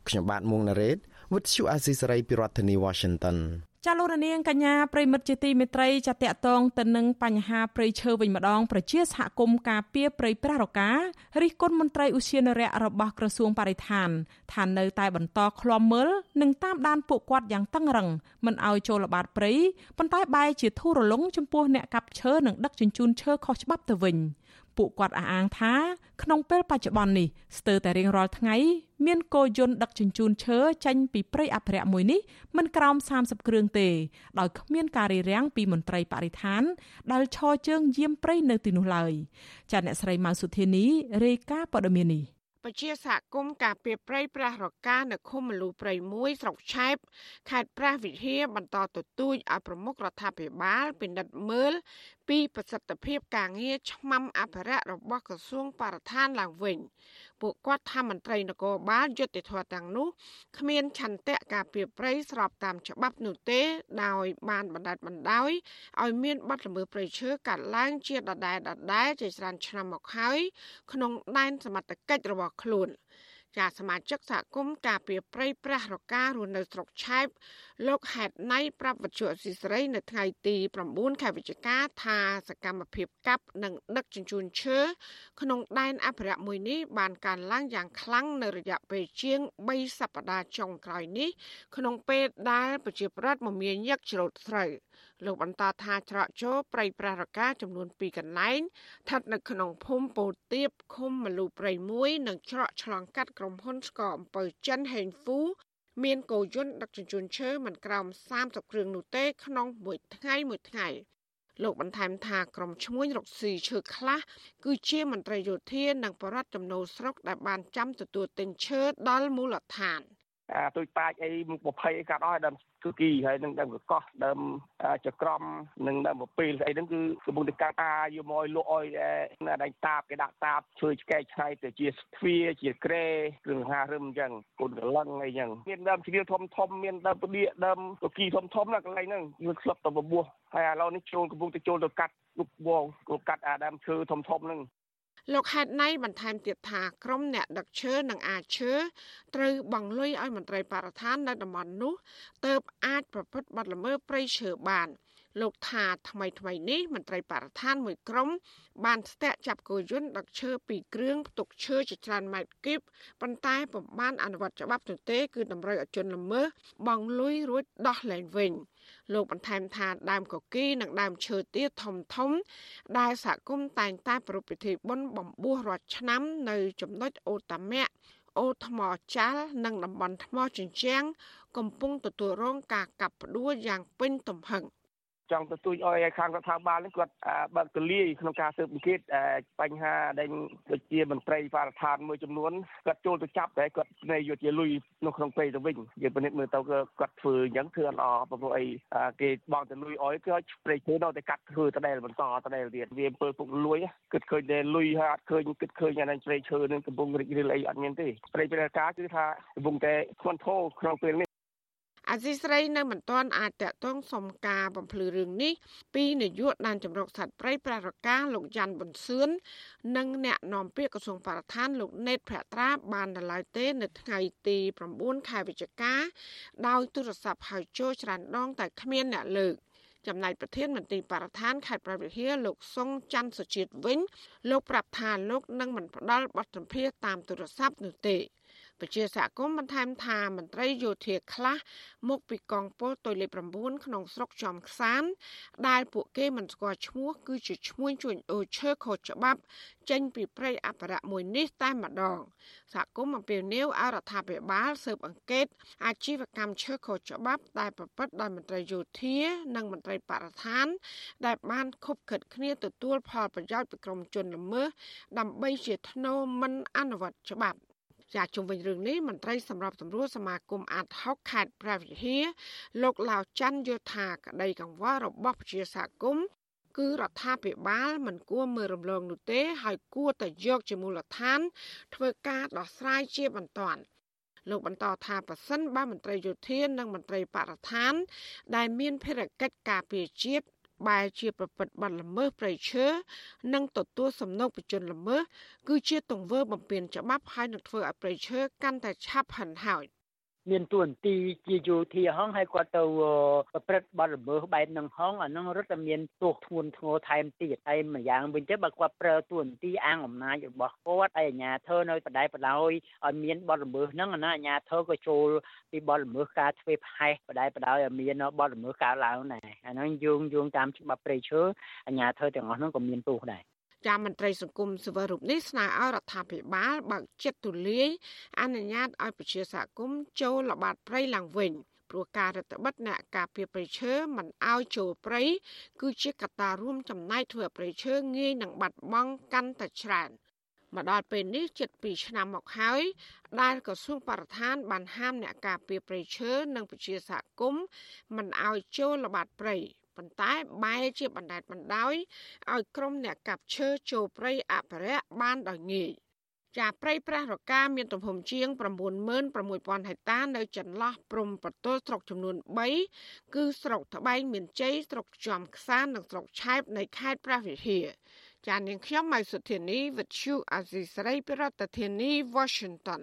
ខ្ញុំបាទមុងណារ៉េត With you Azisaray ពីរដ្ឋធានី Washington
ចាលោករនាងកញ្ញាប្រិមិត្តជាទីមេត្រីចាតកតងទៅនឹងបញ្ហាព្រៃឈើវិញម្ដងប្រជាសហគមន៍ការពារព្រៃប្រះរការិះគន់មន្ត្រីឧស្សាហនរៈរបស់ក្រសួងបរិស្ថានថានៅតែបន្តឃ្លាំមើលនិងតាមដានពួកគាត់យ៉ាងតឹងរឹងមិនឲ្យចូលល្បាតព្រៃប៉ុន្តែបែរជាធូររលុងចំពោះអ្នកកាប់ឈើនិងដឹកជញ្ជូនឈើខុសច្បាប់ទៅវិញ។ ពួកគាត់អះអាងថាក្នុងពេលបច្ចុប្បន្ននេះស្ទើរតែរៀងរាល់ថ្ងៃមានគោយន្តដឹកជញ្ជូនឈើចេញពីព្រៃអភិរក្សមួយនេះមិនក្រោម30គ្រឿងទេដោយគ្មានការរារាំងពីមន្ត្រីបរិស្ថានដែលឈរជើងយាមព្រៃនៅទីនោះឡើយចាអ្នកស្រីម៉ៅសុធានីរាយការណ៍ព័ត៌មាននេះ
ពជាសហគមន៍ការពីប្រៃប្រះរកានៅឃុំមលូប្រៃមួយស្រុកឆែបខេត្តព្រះវិហារបន្តទទូចឲ្យប្រមុខរដ្ឋាភិបាលពិនិត្យមើលពីប្រសិទ្ធភាពការងារឆ្មាំអភិរក្សរបស់ក្រសួងបរិស្ថានឡើងវិញ ពួកគាត់ថាមន្ត្រីនគរបាលយុតិធធទាំងនោះគ្មានឆន្ទៈការពីប្រៃស្របតាមច្បាប់នោះទេដោយបានបណ្ដាច់បណ្ដោយឲ្យមានបាត់ល្មើសព្រៃឈើកាត់ឡើងជាដដែលដដែលជាច្រើនឆ្នាំមកហើយក្នុងដែនសមត្ថកិច្ចរបស់ខ្លួន។ ចាសមាជិកសហគមន៍ការពីប្រៃប្រះរការស់នៅស្រុកឆែបលោកហេតណៃប្រាប់វិទ្យុអស៊ីសេរីនៅថ្ងៃទី9ខែវិច្ឆិកាថាសកម្មភាពកាប់និងដឹកជញ្ជូនឈើក្នុងដែនអភិរក្សមួយនេះបានកើនឡើងយ៉ាងខ្លាំងនៅរយៈពេលជាង3សប្តាហ៍ចុងក្រោយនេះ ក្នុងពេលដែលប្រជាប្រដ្ឋមមាញឹកច្រូតស្រូវលោកបន្តថាច្រកចូលព្រៃប្រះរកាចំនួន2កន្លែងស្ថិតនៅក្នុងភូមិពោធិទៀបឃុំមលូព្រៃ1និងច្រកឆ្លងកាត់ក្រុមហ៊ុនស្កអំពៅចិនហេងហ្វូមានកោយន្តដឹកជញ្ជូនឈើមិនក្រោម30គ្រឿងនោះទេ ក្នុងមួយថ្ងៃមួយថ្ងៃលោកបន្ថែមថាក្រុមឈ្មួញរកស៊ីឈើខ្លះគឺជាមន្ត្រីយោធានិងបរដ្ឋចំណូលស្រុកដែលបានចាំទទួលទិញឈើដល់មូលដ្ឋាន
អាទុយតាចអីមុខ20អីកាត់អស់ដើម គឺគីហើយនឹងដើមកកោះដើមចក្រមនិងដើមពពេលស្អីហ្នឹងគឺកំពុងតែកាត់អាយកមកឲ្យលក់ឲ្យដៃតាបគេដាក់តាបជួយឆ្កែឆ្នៃទៅជាទ្វាជាក្រែគ្រឿងហារឹមអញ្ចឹងកូនកលឹងអីចឹងមានដើមជ្រាវធំធំមានដើមពដៀកដើមតគីធំធំណាកន្លែងហ្នឹងវាក្លឹបទៅបបោះហើយឥឡូវនេះចូលកំពុងតែចូលទៅកាត់លុបវងកាត់អាដើមឈើធំធំហ្នឹង
លោកហេតណៃបន្ថែមទៀតថាក្រុមអ្នកដឹកឈើនិងអាចឈើត្រូវបង្លុយឲ្យមន្ត្រីបរិស្ថាននៅតំបន់នោះទៅអាចប្រព្រឹត្តបទល្មើសព្រៃឈើបានលោកថាថ្មីថ្មីនេះមន្ត្រីបរិស្ថានមួយក្រុមបានស្ទាក់ចាប់គោយន្តដឹកឈើពីគ្រឿងផ្ទុកឈើជាច្រើនម៉ែត្រគីបប៉ុន្តែពុំបានអនុវត្តច្បាប់នោះទេគឺតម្រូវឲ្យជនល្មើសបងលុយរួចដោះលែងវិញ លោកបន្ថែមថាដើមកគីនិងដើមឈើទៀតធំធំ ដែលសហគមន៍តែងតែប្រពៃពិធីបុណ្យបំពោះរាល់ឆ្នាំ នៅចំណុចអូតាមាក់អូថ្មចាល់និងតំបន់ថ្មជញ្ជាំងកំពុងទទួលរងការកាប់ផ្ដួលយ៉ាងពេញទំហឹង។
ចង់ទទូចឲ្យខាងរដ្ឋាភិបាលនេះគាត់បើកទលាយក្នុងការស៊ើបអង្កេតបញ្ហាដែលដូចជាមន្ត្រីបរិស្ថានមួយចំនួនគាត់ចូលទៅចាប់តែគាត់នៃយុទ្ធជាលុយនៅក្នុងពេលទៅវិញយើងពិនិត្យមើលទៅគាត់ធ្វើអញ្ចឹងធ្វើអត់ល្អព្រោះអីគេបងទៅលុយអយគឺស្ព្រេឈើនៅតែកាត់ធ្វើតដែលបន្តតដែលទៀតវាអំពើពុកលួយគិតឃើញតែលុយហើយអត់ឃើញគិតឃើញអានឹងស្ព្រេឈើនឹងកំពុងរីករាលអីអត់មានទេស្ព្រេព្រះការគឺថាកំពុងតែធ្ងន់ធោក្នុងពេលនេះ
អាស៊ីស្រីនៅមិនទាន់អាចតកតងសុំការបំភ្លឺរឿងនេះពីនាយកដែនចម្រុកសត្វព្រៃប្ររការលោកយ៉ាន់ប៊ុនសឿននិងអ្នកនាំពាក្យក្រសួងបរិស្ថានលោកណេតភក្ត្រាបានដល់ឡើយទេ នៅថ្ងៃទី9ខែវិច្ឆិកាដោយទូរស័ព្ទហៅចូលច្រើនដងតែគ្មានអ្នកលើកចំណែកប្រធានមន្ត្រីបរិស្ថានខេត្តប្រវត្តិហាលោកសុងច័ន្ទសុជាតិវិញ លោកប្រាប់ថាលោកនឹងមិនផ្ដល់បទសម្ភាសតាមទូរស័ព្ទនោះទេ ពជាសហគមន៍បន្ថែមថាមន្ត្រីយោធាខ្លះមកពីកងពលតុយលេខ9ក្នុងស្រុកចំខ្សានដែលពួកគេមិនស្គាល់ឈ្មោះគឺជាឈ្មោះជួញអូឈើខុសច្បាប់ ចេញពីព្រៃអភិរក្សមួយនេះតែម្ដងសហគមន៍អំពាវនាវឲ្យរដ្ឋាភិបាលស៊ើបអង្កេតអាជីវកម្មឈើខុសច្បាប់ដែលប្រព្រឹត្តដោយមន្ត្រីយោធា និងមន្ត្រីបរិស្ថាន ដែលបានខុបខិតគ្នាទទួលផលប្រយោជន៍ពីក្រុមជនល្មើសដើម្បីជាធ្នូមិនអនុវត្តច្បាប់ ចាជុំវិញរឿងនេះមន្ត្រីសម្របសម្រួលសមាគមអាត6ខេត្តព្រះវិហារលោកឡាវច័ន្ទយល់ថាក្តីកង្វល់របស់ប្រជាសហគមន៍គឺរដ្ឋាភិបាលមិនគួរមើលរំលងនោះទេ ហើយគួរតែយកជាមូលដ្ឋាន ធ្វើការដោះស្រាយជាបន្ទាន់លោកបន្តថាប៉ះសិនបើមន្ត្រីយោធានិងមន្ត្រីបរិស្ថាន ដែលមានភារកិច្ចការពារជាតិ បែរជាប្រព្រឹត្តបទល្មើសព្រៃឈើនិងទទួលសំណូកបជនល្មើសគឺជាទង្វើបំពានច្បាប់ហើយនឹងធ្វើឲ្យព្រៃឈើកាន់តែឆាប់ហិនហោច
មានទួនាទីជាយោធាហងហើយគាត់ទៅប្រព្រឹត្តបទល្មើសបែបហ្នឹងហងអាហ្នឹងរត់តែមានទោសធ្ងន់ធ្ងរថែមទៀតហើយម្យ៉ាងវិញទៅបើគាត់ប្រើទួនាទីអាងអំណាចរបស់គាត់ហើយអាជ្ញាធរនៅបដិបដោយឲ្យមានបទល្មើសហ្នឹងណាអាជ្ញាធរក៏ចូលពីបទល្មើសការធ្វើផេះបដិបដោយឲ្យមានបទល្មើសកើតឡើងដែរអាហ្នឹងយោងយោងតាមច្បាប់ព្រៃឈើអាជ្ញាធរទាំងអស់ហ្នឹងក៏មានទោសដែរ
ចាមន្ត្រីសង្គមស៊ីវិលរូបនេះស្នើឲ្យរដ្ឋាភិបាលបើកចិត្តទូលាយអនុញ្ញាតឲ្យប្រជាសហគមន៍ចូលល្បាតព្រៃឡើងវិញព្រោះការរដ្ឋបិទអ្នកការពារព្រៃឈើមិនឲ្យចូលព្រៃគឺជាកត្តារួមចំណែកធ្វើឲ្យព្រៃឈើងាយនឹងបាត់បង់កាន់តែច្រើនមកដល់ពេលនេះជិត2ឆ្នាំមកហើយដែលក្រសួងបរិស្ថានបានហាមអ្នកការពារព្រៃឈើនិងប្រជាសហគមន៍មិនឲ្យចូលល្បាតព្រៃ ប៉ុន្តែបែរជាបណ្តែតបណ្ដោយឲ្យក្រុមអ្នកកាប់ឈើចូលព្រៃអភិរក្សបានដោយងាយចាព្រៃប្រះរកាមានទំហំជាង96000ហិកតានៅចន្លោះព្រំប្រទល់ស្រុកចំនួន3គឺស្រុកត្បែងមានជ័យស្រុកចំខ្សាននិងស្រុកឆែបនៃខេត្តព្រះវិហារចានាងខ្ញុំម៉ៃសុធានីវិទ្យុអាស៊ីសេរីប្រធានាធិបតី Washington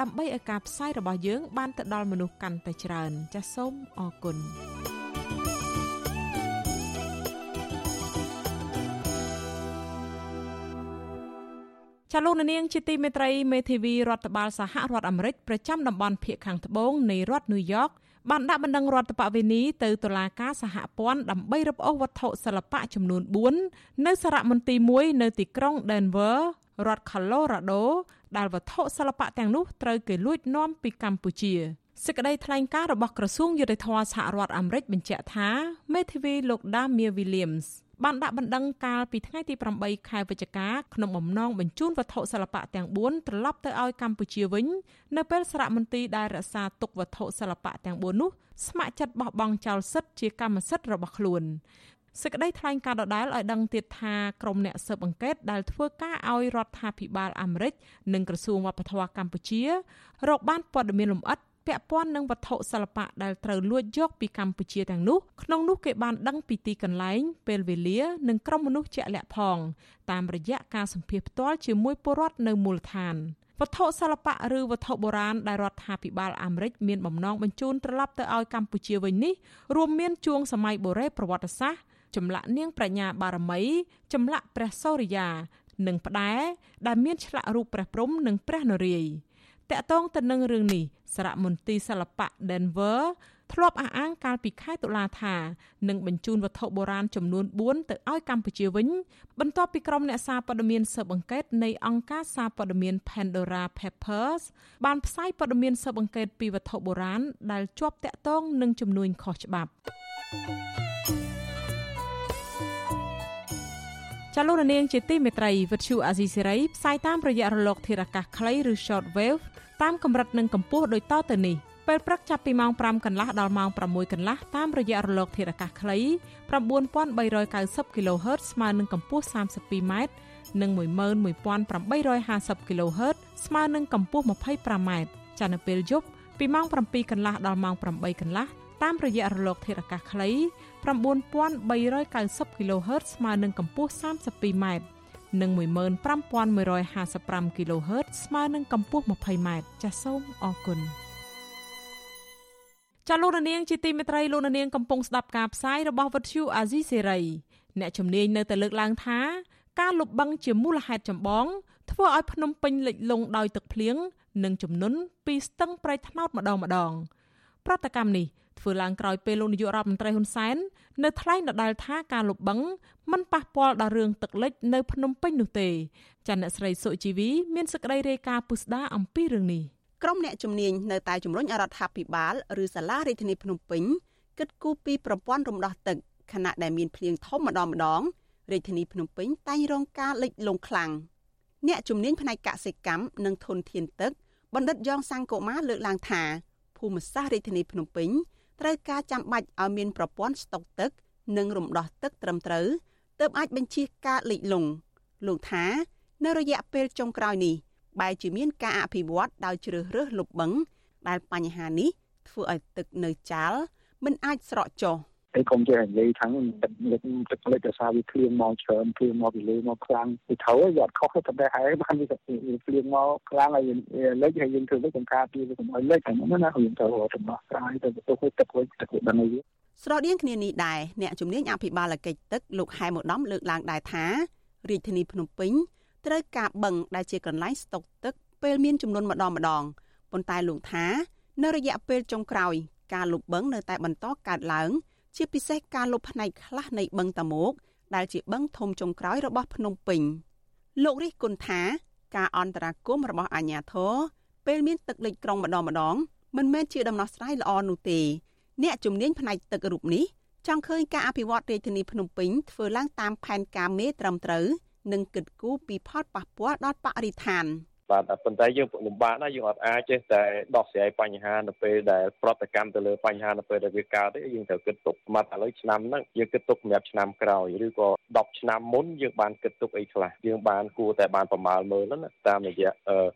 ដើម្បីឲ្យការផ្សាយរបស់យើង បានទៅដល់មនុស្សកាន់តែច្រើន ចាសសូមអរគុណចាលោកនាងជាទីមេត្រីមេធាវីរដ្ឋបាលសហរដ្ឋអាមេរិកប្រចាំតំបន់ភៀកខាងត្បូងនៃរដ្ឋញូវយ៉កបានដាក់បណ្ដឹងរដ្ឋបវេនីទៅតុលាការសហព័ន្ធដើម្បីរឹបអូសវត្ថុសិល្បៈចំនួន4នៅសារមន្ទីរមួយនៅទីក្រុង Denver រដ្ឋ Colorado ដែលវត្ថុសិល្បៈទាំងនោះត្រូវគេលួចនាំពីកម្ពុជាសេចក្តីថ្លែងការណ៍របស់ក្រសួងយុតិធធម៌សហរដ្ឋអាមេរិកបញ្ជាក់ថាមេធាវីលោក Damia Williams បានដាក់បណ្ដឹងកាលពីថ្ងៃទី8ខែវិច្ឆិកាក្នុងបំណងបញ្ជូនវត្ថុសិល្បៈទាំង4ត្រឡប់ទៅឲ្យកម្ពុជាវិញនៅពេលសារមន្ទីរដែលរក្សាទុកវត្ថុសិល្បៈទាំង4នោះស្ម័គ្រចិត្តបោះបង់ចោលសិទ្ធិជាកម្មសិទ្ធិរបស់ខ្លួន សេចក្តីថ្លែងការណ៍ដដែលឲ្យដឹងទៀតថាក្រុមអ្នកស៊ើបអង្កេតដែលធ្វើការឲ្យរដ្ឋាភិបាលអាមេរិកនិងក្រសួងវប្បធម៌កម្ពុជារកបានព័ត៌មានលម្អិតពាក់ព័ន្ធនឹងវត្ថុសិល្បៈដែលត្រូវលួចយកពីកម្ពុជាទាំងនោះក្នុងនោះគេបានដឹងពីទីកន្លែងពេលវេលានិងក្រុមមនុស្សជាក់លាក់ផងតាមរយៈការសម្ភាសផ្ទាល់ជាមួយពលរដ្ឋនៅមូលដ្ឋានវត្ថុសិល្បៈឬវត្ថុបុរាណដែលរដ្ឋាភិបាលអាមេរិកមានបំណងបញ្ជូនត្រឡប់ទៅឲ្យកម្ពុជាវិញនេះរួមមានជួងសម័យបុរេប្រវត្តិសាស្ត្រ ចម្លាក់នាងប្រាជ្ញាបារមីចម្លាក់ព្រះសូរិយា និងផ្ដែដែលមានឆ្លាក់រូបព្រះព្រំនិងព្រះនរាយណ៍តាក់ទងទៅនឹងរឿងនេះសារមន្ទីរសិល្បៈ Denver ធ្លាប់អះអាងកាលពីខែតុលាថានឹងបញ្ជូនវត្ថុបុរាណចំនួន4ទៅឲ្យកម្ពុជាវិញ បន្ទាប់ពីក្រុមអ្នកសារព័ត៌មានស៊ើបអង្កេតនៃអង្គការសារព័ត៌មាន Pandora Papers បានផ្សាយព័ត៌មានស៊ើបអង្កេតពីវត្ថុបុរាណដែលជាប់តាក់ទងនឹងចំនួនខុសច្បាប់ ចលនានាងជាទីមេត្រីវិទ្យុអាស៊ីសេរីផ្សាយតាមរយៈរលកធារកាសខ្លីឬ short wave តាមកម្រិតនិងកម្ពស់ដូចតទៅនេះពេលព្រឹកចាប់ពីម៉ោង5កន្លះដល់ម៉ោង6កន្លះតាមរយៈរលកធារកាសខ្លី9390 kHz ស្មើនឹងកម្ពស់ 32m និង11850 kHz ស្មើនឹងកម្ពស់ 25m ចានៅពេលយប់ពីម៉ោង7កន្លះដល់ម៉ោង8កន្លះតាមរយៈរលកធារកាសខ្លី 9390 kHz ស្មើនឹងកម្ពស់ 32m និង15155 kHz ស្មើនឹងកម្ពស់ 20m ចាសសូមអរគុណចាលោកនាងជាទីមេត្រីលោកនាងកំពុងស្ដាប់ការផ្សាយរបស់វិទ្យុអាស៊ីសេរីអ្នកជំនាញនៅតែលើកឡើងថាការលុបបង្កជាមូលហេតុចម្បងធ្វើឲ្យភ្នំពេញលិចលង់ដោយទឹកភ្លៀងនិងជំនន់ពីស្ទឹងប្រៃថ្នោតម្ដងម្ដង ប្រតិកម្មនេះ ធ្វើឡើងក្រោយពេលលោកនាយករដ្ឋមន្ត្រីហ៊ុនសែននៅថ្លែងដដែលថាការលុបបង្កមិនប៉ះពាល់ដល់រឿងទឹកលិចនៅភ្នំពេញនោះទេចាអ្នកស្រីសុជីវីមានសេចក្តីរាយការណ៍ពុស្ដាអំពីរឿងនេះ
ក្រុមអ្នកជំនាញនៅតែជំរុញរដ្ឋាភិបាលឬសាលារាជធានីភ្នំពេញគិតគូរពីប្រព័ន្ធរំដោះទឹកខណៈដែលមានភ្លៀងធំម្ដងម្ដងរាជធានីភ្នំពេញតែងរងការលិចលង់ខ្លាំងអ្នកជំនាញផ្នែកកសិកម្មនិងធនធានទឹកបណ្ឌិតយ៉ងសង្គមាលើកឡើងថាភូមិសាស្ត្ររាជធានីភ្នំពេញ ត្រូវការចាំបាច់ឲ្យមានប្រព័ន្ធស្តុកទឹក និងរំដោះទឹកត្រឹមត្រូវទើបអាចបញ្ជៀសការលិចលង់លោកថានៅរយៈពេលចុងក្រោយនេះបែរជាមានការអភិវឌ្ឍដោយជ្រើសរើសលុបបង្កដែលបញ្ហានេះធ្វើឲ្យទឹកនៅចាល់មិនអាចស្រកចុះ
ហើយកុំចេះនិយាយថាទឹកលិចទឹកលិចដោយសារវាភ្លៀងមកច្រើនភ្លៀងមកពីលើមកខ្លាំងវាត្រូវវាអត់ខុសទេប៉ុន្តែហើយបានវាភ្លៀងមកខ្លាំងហើយលិចហើយយើងធ្វើទៅបង្ការពីវាកុំឲ្យលិចហ្នឹងណាយើងត្រូវដំណោះស្រាយទៅទៅទឹកវិញទឹកវិញដល់នេះ
ស្រដៀងគ្នានេះដែរអ្នកជំនាញអភិបាលកិច្ចទឹកលោកហែមឧត្តមលើកឡើងដែរថារាជធានីភ្នំពេញត្រូវការបឹងដែលជាកន្លែងស្តុកទឹកពេលមានចំនួនម្ដងម្ដងប៉ុន្តែលោកថា នៅរយៈពេលចុងក្រោយ ការលុបបឹងនៅតែបន្តកើតឡើង ជាពិសេសការលុបផ្នែកខ្លះនៃបឹងតាមុកដែលជាបឹងធំចុងក្រោយរបស់ភ្នំពេញលោករិះគន់ថា ការអន្តរាគមរបស់អាជ្ញាធរពេលមានទឹកលិចក្រុងម្ដងម្ដងមិនមែនជាដំណោះស្រាយល្អនោះទេ អ្នកជំនាញផ្នែកទឹករូបនេះចង់ឃើញការអភិវឌ្ឍរាជធានីភ្នំពេញធ្វើឡើងតាមផែនការមេត្រឹមត្រូវនិងគិតគូរពីផលប៉ះពាល់ដល់បរិស្ថាន
បាទប៉ុន្តែយើងលំបាកណាស់យើងអត់អាចទេតែដោះស្រាយបញ្ហានៅពេលដែលប្រតិកម្មទៅលើបញ្ហានៅពេលដែលវាកើតទេយើងត្រូវគិតទុកមកឥឡូវឆ្នាំហ្នឹងយើងគិតទុកសម្រាប់ឆ្នាំក្រោយឬក៏10ឆ្នាំមុនយើងបានគិតទុកអីខ្លះយើងបានគួរតែបានប្រមាលមើលណាតាមរយៈ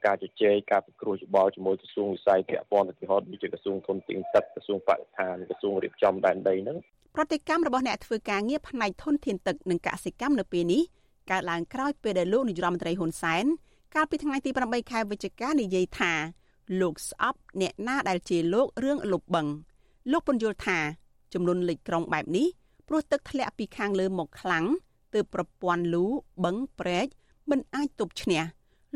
ការជជែកការពិគ្រោះយោបល់ជាមួយក្រសួងវិស័យពាក់ព័ន្ធឧទាហរណ៍ដូចជាក្រសួងធនធានទឹកក្រសួងបរិស្ថានក្រសួងរៀបចំដែនដីហ្នឹង
ប្រតិកម្មរបស់អ្នកធ្វើការងារផ្នែកធនធានទឹកនិងកសិកម្មនៅពេលនេះកើតឡើងក្រោយពេលដែលលោកនាយរដ្ឋមន្ត្រីហ៊ុនសែន កាលពីថ្ងៃទី8ខែវិច្ឆិកានិយាយថា លោកស្អប់អ្នកណាដែលជាលោករឿងលុបបឹងលោកពន្យល់ថាចំនួនលេខក្រុងបែបនេះព្រោះទឹកធ្លាក់ពីខាងលើមកខ្លាំងទើបប្រព័ន្ធលូបឹងព្រែកមិនអាចទប់ឈ្នះ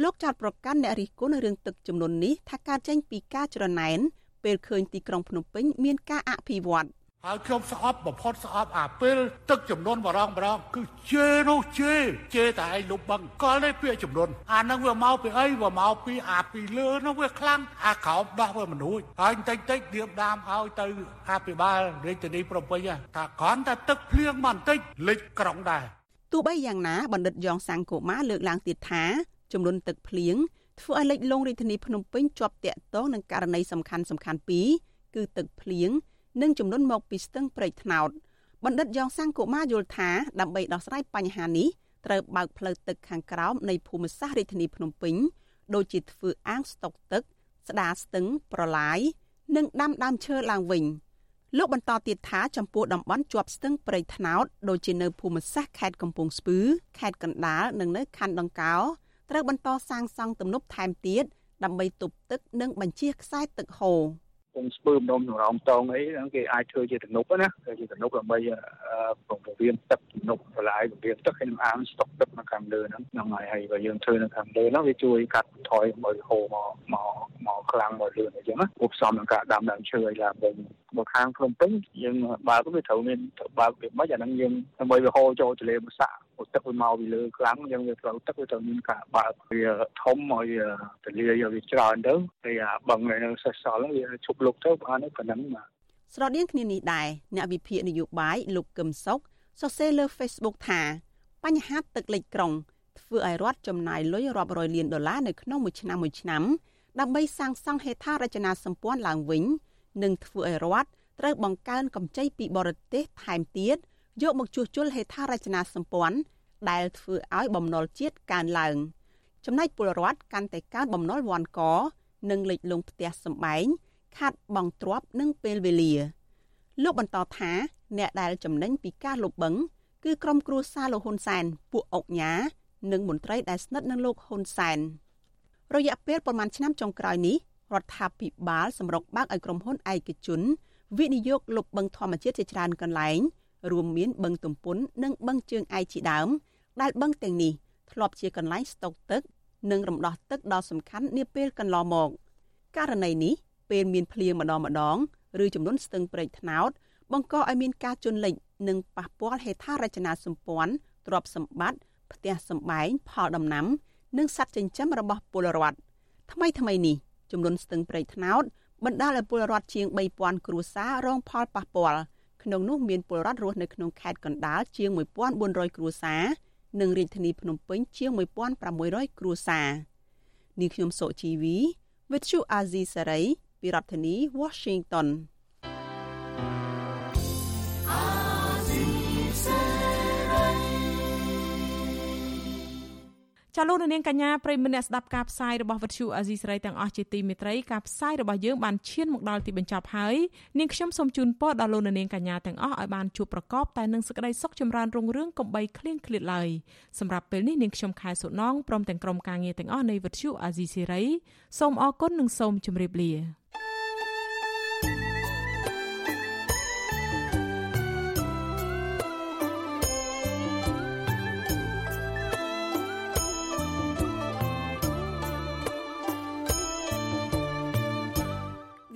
លោកចាត់ប្រកាន់អ្នករិះគន់រឿងទឹកចំនួននេះថាកើតចេញពីការច្រណែនពេលឃើញទីក្រុងភ្នំពេញមានការអភិវឌ្ឍន៍
ហើយខ្ញុំស្អប់បំផុតស្អប់អាពេលទឹកចំនួនបរងបរងគឺជេនោះជេជេតែឯងលុបបឹងកលនេះពាក្យចំនួនអានឹងវាមកពីអីវាមកពីអាពីលើនោះវាខ្លាំងអាក្រោមដោះវាមនុស្សហើយតិចតិចដៀបដាមឲ្យទៅអភិបាលរាជធានីប្រពៃថាគ្រាន់តែទឹកភ្លៀងបន្តិចលិចក្រុងដែរ
ទោះបីយ៉ាងណាបណ្ឌិតយ៉ងសាំងកូម៉ាលើកឡើងទៀតថាចំនួនទឹកភ្លៀងធ្វើឲ្យលិចលងរាជធានីភ្នំពេញជាប់តាក់ទងនឹងករណីសំខាន់សំខាន់ពីរគឺទឹកភ្លៀង និងចំនួនមកពីស្ទឹងព្រែកថ្នោតបណ្ឌិតយ៉ងសាំងកុមារយល់ថាដើម្បីដោះស្រាយបញ្ហានេះត្រូវបើកផ្លូវទឹកខាងក្រោមនៃភូមិសាស្ត្ររាជធានីភ្នំពេញដូចជាធ្វើអាងស្តុកទឹក ស្ដារស្ទឹងប្រឡាយនិងដាំដើមឈើឡើងវិញលោកបន្តទៀតថាចំពោះតំបន់ជាប់ស្ទឹងព្រៃថ្នោតដូចជានៅភូមិសាស្ត្រខេត្តកំពង់ស្ពឺខេត្តកណ្ដាលនិងនៅខណ្ឌដង្កោត្រូវបន្តសាងសង់ទំនប់ថែមទៀតដើម្បីទប់ទឹកនិងបញ្ជៀសខ្សែទឹកហូរ
ពងស្ពឺម្ដុំចង្រោមតងអីហ្នឹងគេអាចធ្វើជាទំនប់ណាធ្វើជាទំនប់ដើម្បីពងពវៀនទឹកទំនប់បន្លាយពវៀនទឹកហើយនឹងអាងស្តុកទឹកនៅខាងលើហ្នឹងហ្នឹងហើយហើយបើយើងធ្វើនៅខាងលើហ្នឹងវាជួយកាត់បន្ថយមើលហូរមកមកមកខ្លាំងមកលឿនអញ្ចឹងណាឧបសំនឹងការដាំដើមឈើឲ្យឡើងវិញមកខាងភ្នំពេញយើងបើកវាត្រូវមានបើកវាមិនអាហ្នឹងយើងដើម្បីវាហូរចូលទន្លេមុសា ទឹកវាមកពីលើខ្លាំងយើងវាត្រូវទឹកវាត្រូវមានការបើកវាធំឲ្យទលាយវាច្រើនទៅហើយអាបឹងនៅសេសសល់វាឈប់លុកទៅបានប៉ុណ្ណឹងបាទ
ស្រដៀងគ្នានេះដែរអ្នកវិភាគនយោបាយលោកកឹមសុខសរសេរលើ Facebook ថាបញ្ហាទឹកលិចក្រុងធ្វើឲ្យរដ្ឋចំណាយលុយរាប់រយលានដុល្លារនៅក្នុងមួយឆ្នាំមួយឆ្នាំដើម្បីសាងសង់ហេដ្ឋារចនាសម្ព័ន្ធឡើងវិញនិងធ្វើឲ្យរដ្ឋត្រូវបង្កើនកម្ចីពីបរទេសថែមទៀត យកមកជួសជុលហេដ្ឋារចនាសម្ព័ន្ធដែលធ្វើឲ្យបំណុលជាតិកើនឡើង ចំណែកពលរដ្ឋកាន់តែកើនបំណុលវាន់កនិងលេចលង់ផ្ទះសម្បែងខាត់បងទ្របនិងពេលវេលា លោកបន្តថាអ្នកដែលចំណេញពីការលុបបឹងគឺក្រុមគ្រួសារលោកហ៊ុនសែនពួកអុកញ៉ានិងមន្ត្រីដែលស្និទ្ធនឹងលោកហ៊ុនសែនរយៈពេលប្រមាណឆ្នាំចុងក្រោយនេះរដ្ឋាភិបាលសម្រុកបើកឲ្យក្រុមហ៊ុនឯកជនវិនិយោគលុបបឹងធម្មជាតិជាច្រើនកន្លែង រួមមានបឹងទំពុននិងបឹងជើងឯកជាដើម ដែលបឹងទាំងនេះធ្លាប់ជាកន្លែងស្តុកទឹកនិងរំដោះទឹកដ៏សំខាន់នាពេលកន្លងមកករណីនេះពេលមានភ្លៀងម្ដងម្ដងឬចំនួនស្ទឹងព្រែកថ្នោតបង្កឲ្យមានការជន់លិចនិងប៉ះពាល់ហេដ្ឋារចនាសម្ព័ន្ធទ្រព្យសម្បត្តិផ្ទះសម្បែងផលដំណាំ និងសត្វចិញ្ចឹមរបស់ពលរដ្ឋថ្មីថ្មីនេះចំនួនស្ទឹងព្រែកថ្នោតបណ្ដាលឲ្យពលរដ្ឋជាង3000គ្រួសាររងផលប៉ះពាល់ ក្នុងនោះមានពលរដ្ឋរស់នៅក្នុងខេត្តកណ្ដាលជាង1400គ្រួសារនិងរាជធានីភ្នំពេញជាង1600គ្រួសារនេះខ្ញុំសុជីវី With you Azizi Saray ពីរដ្ឋធានី Washington
ចាលោកនាងកញ្ញាប្រិមម្នាក់ស្ដាប់ការផ្សាយរបស់វិទ្យុអាស៊ីសេរីទាំងអស់ជាទីមេត្រីការផ្សាយរបស់យើងបានឈានមកដល់ទីបញ្ចប់ហើយនាងខ្ញុំសូមជូនពរដល់លោកនាងកញ្ញាទាំងអស់ឲ្យបានជួបប្រកបតែនឹងសេចក្តីសុខចម្រើនរុងរឿងកំបីគ្លៀងឃ្លាតឡើយសម្រាប់ពេលនេះនាងខ្ញុំខែសុណងព្រមទាំងក្រុមការងារទាំងអស់នៃវិទ្យុអាស៊ីសេរីសូមអរគុណនិងសូមជម្រាបលា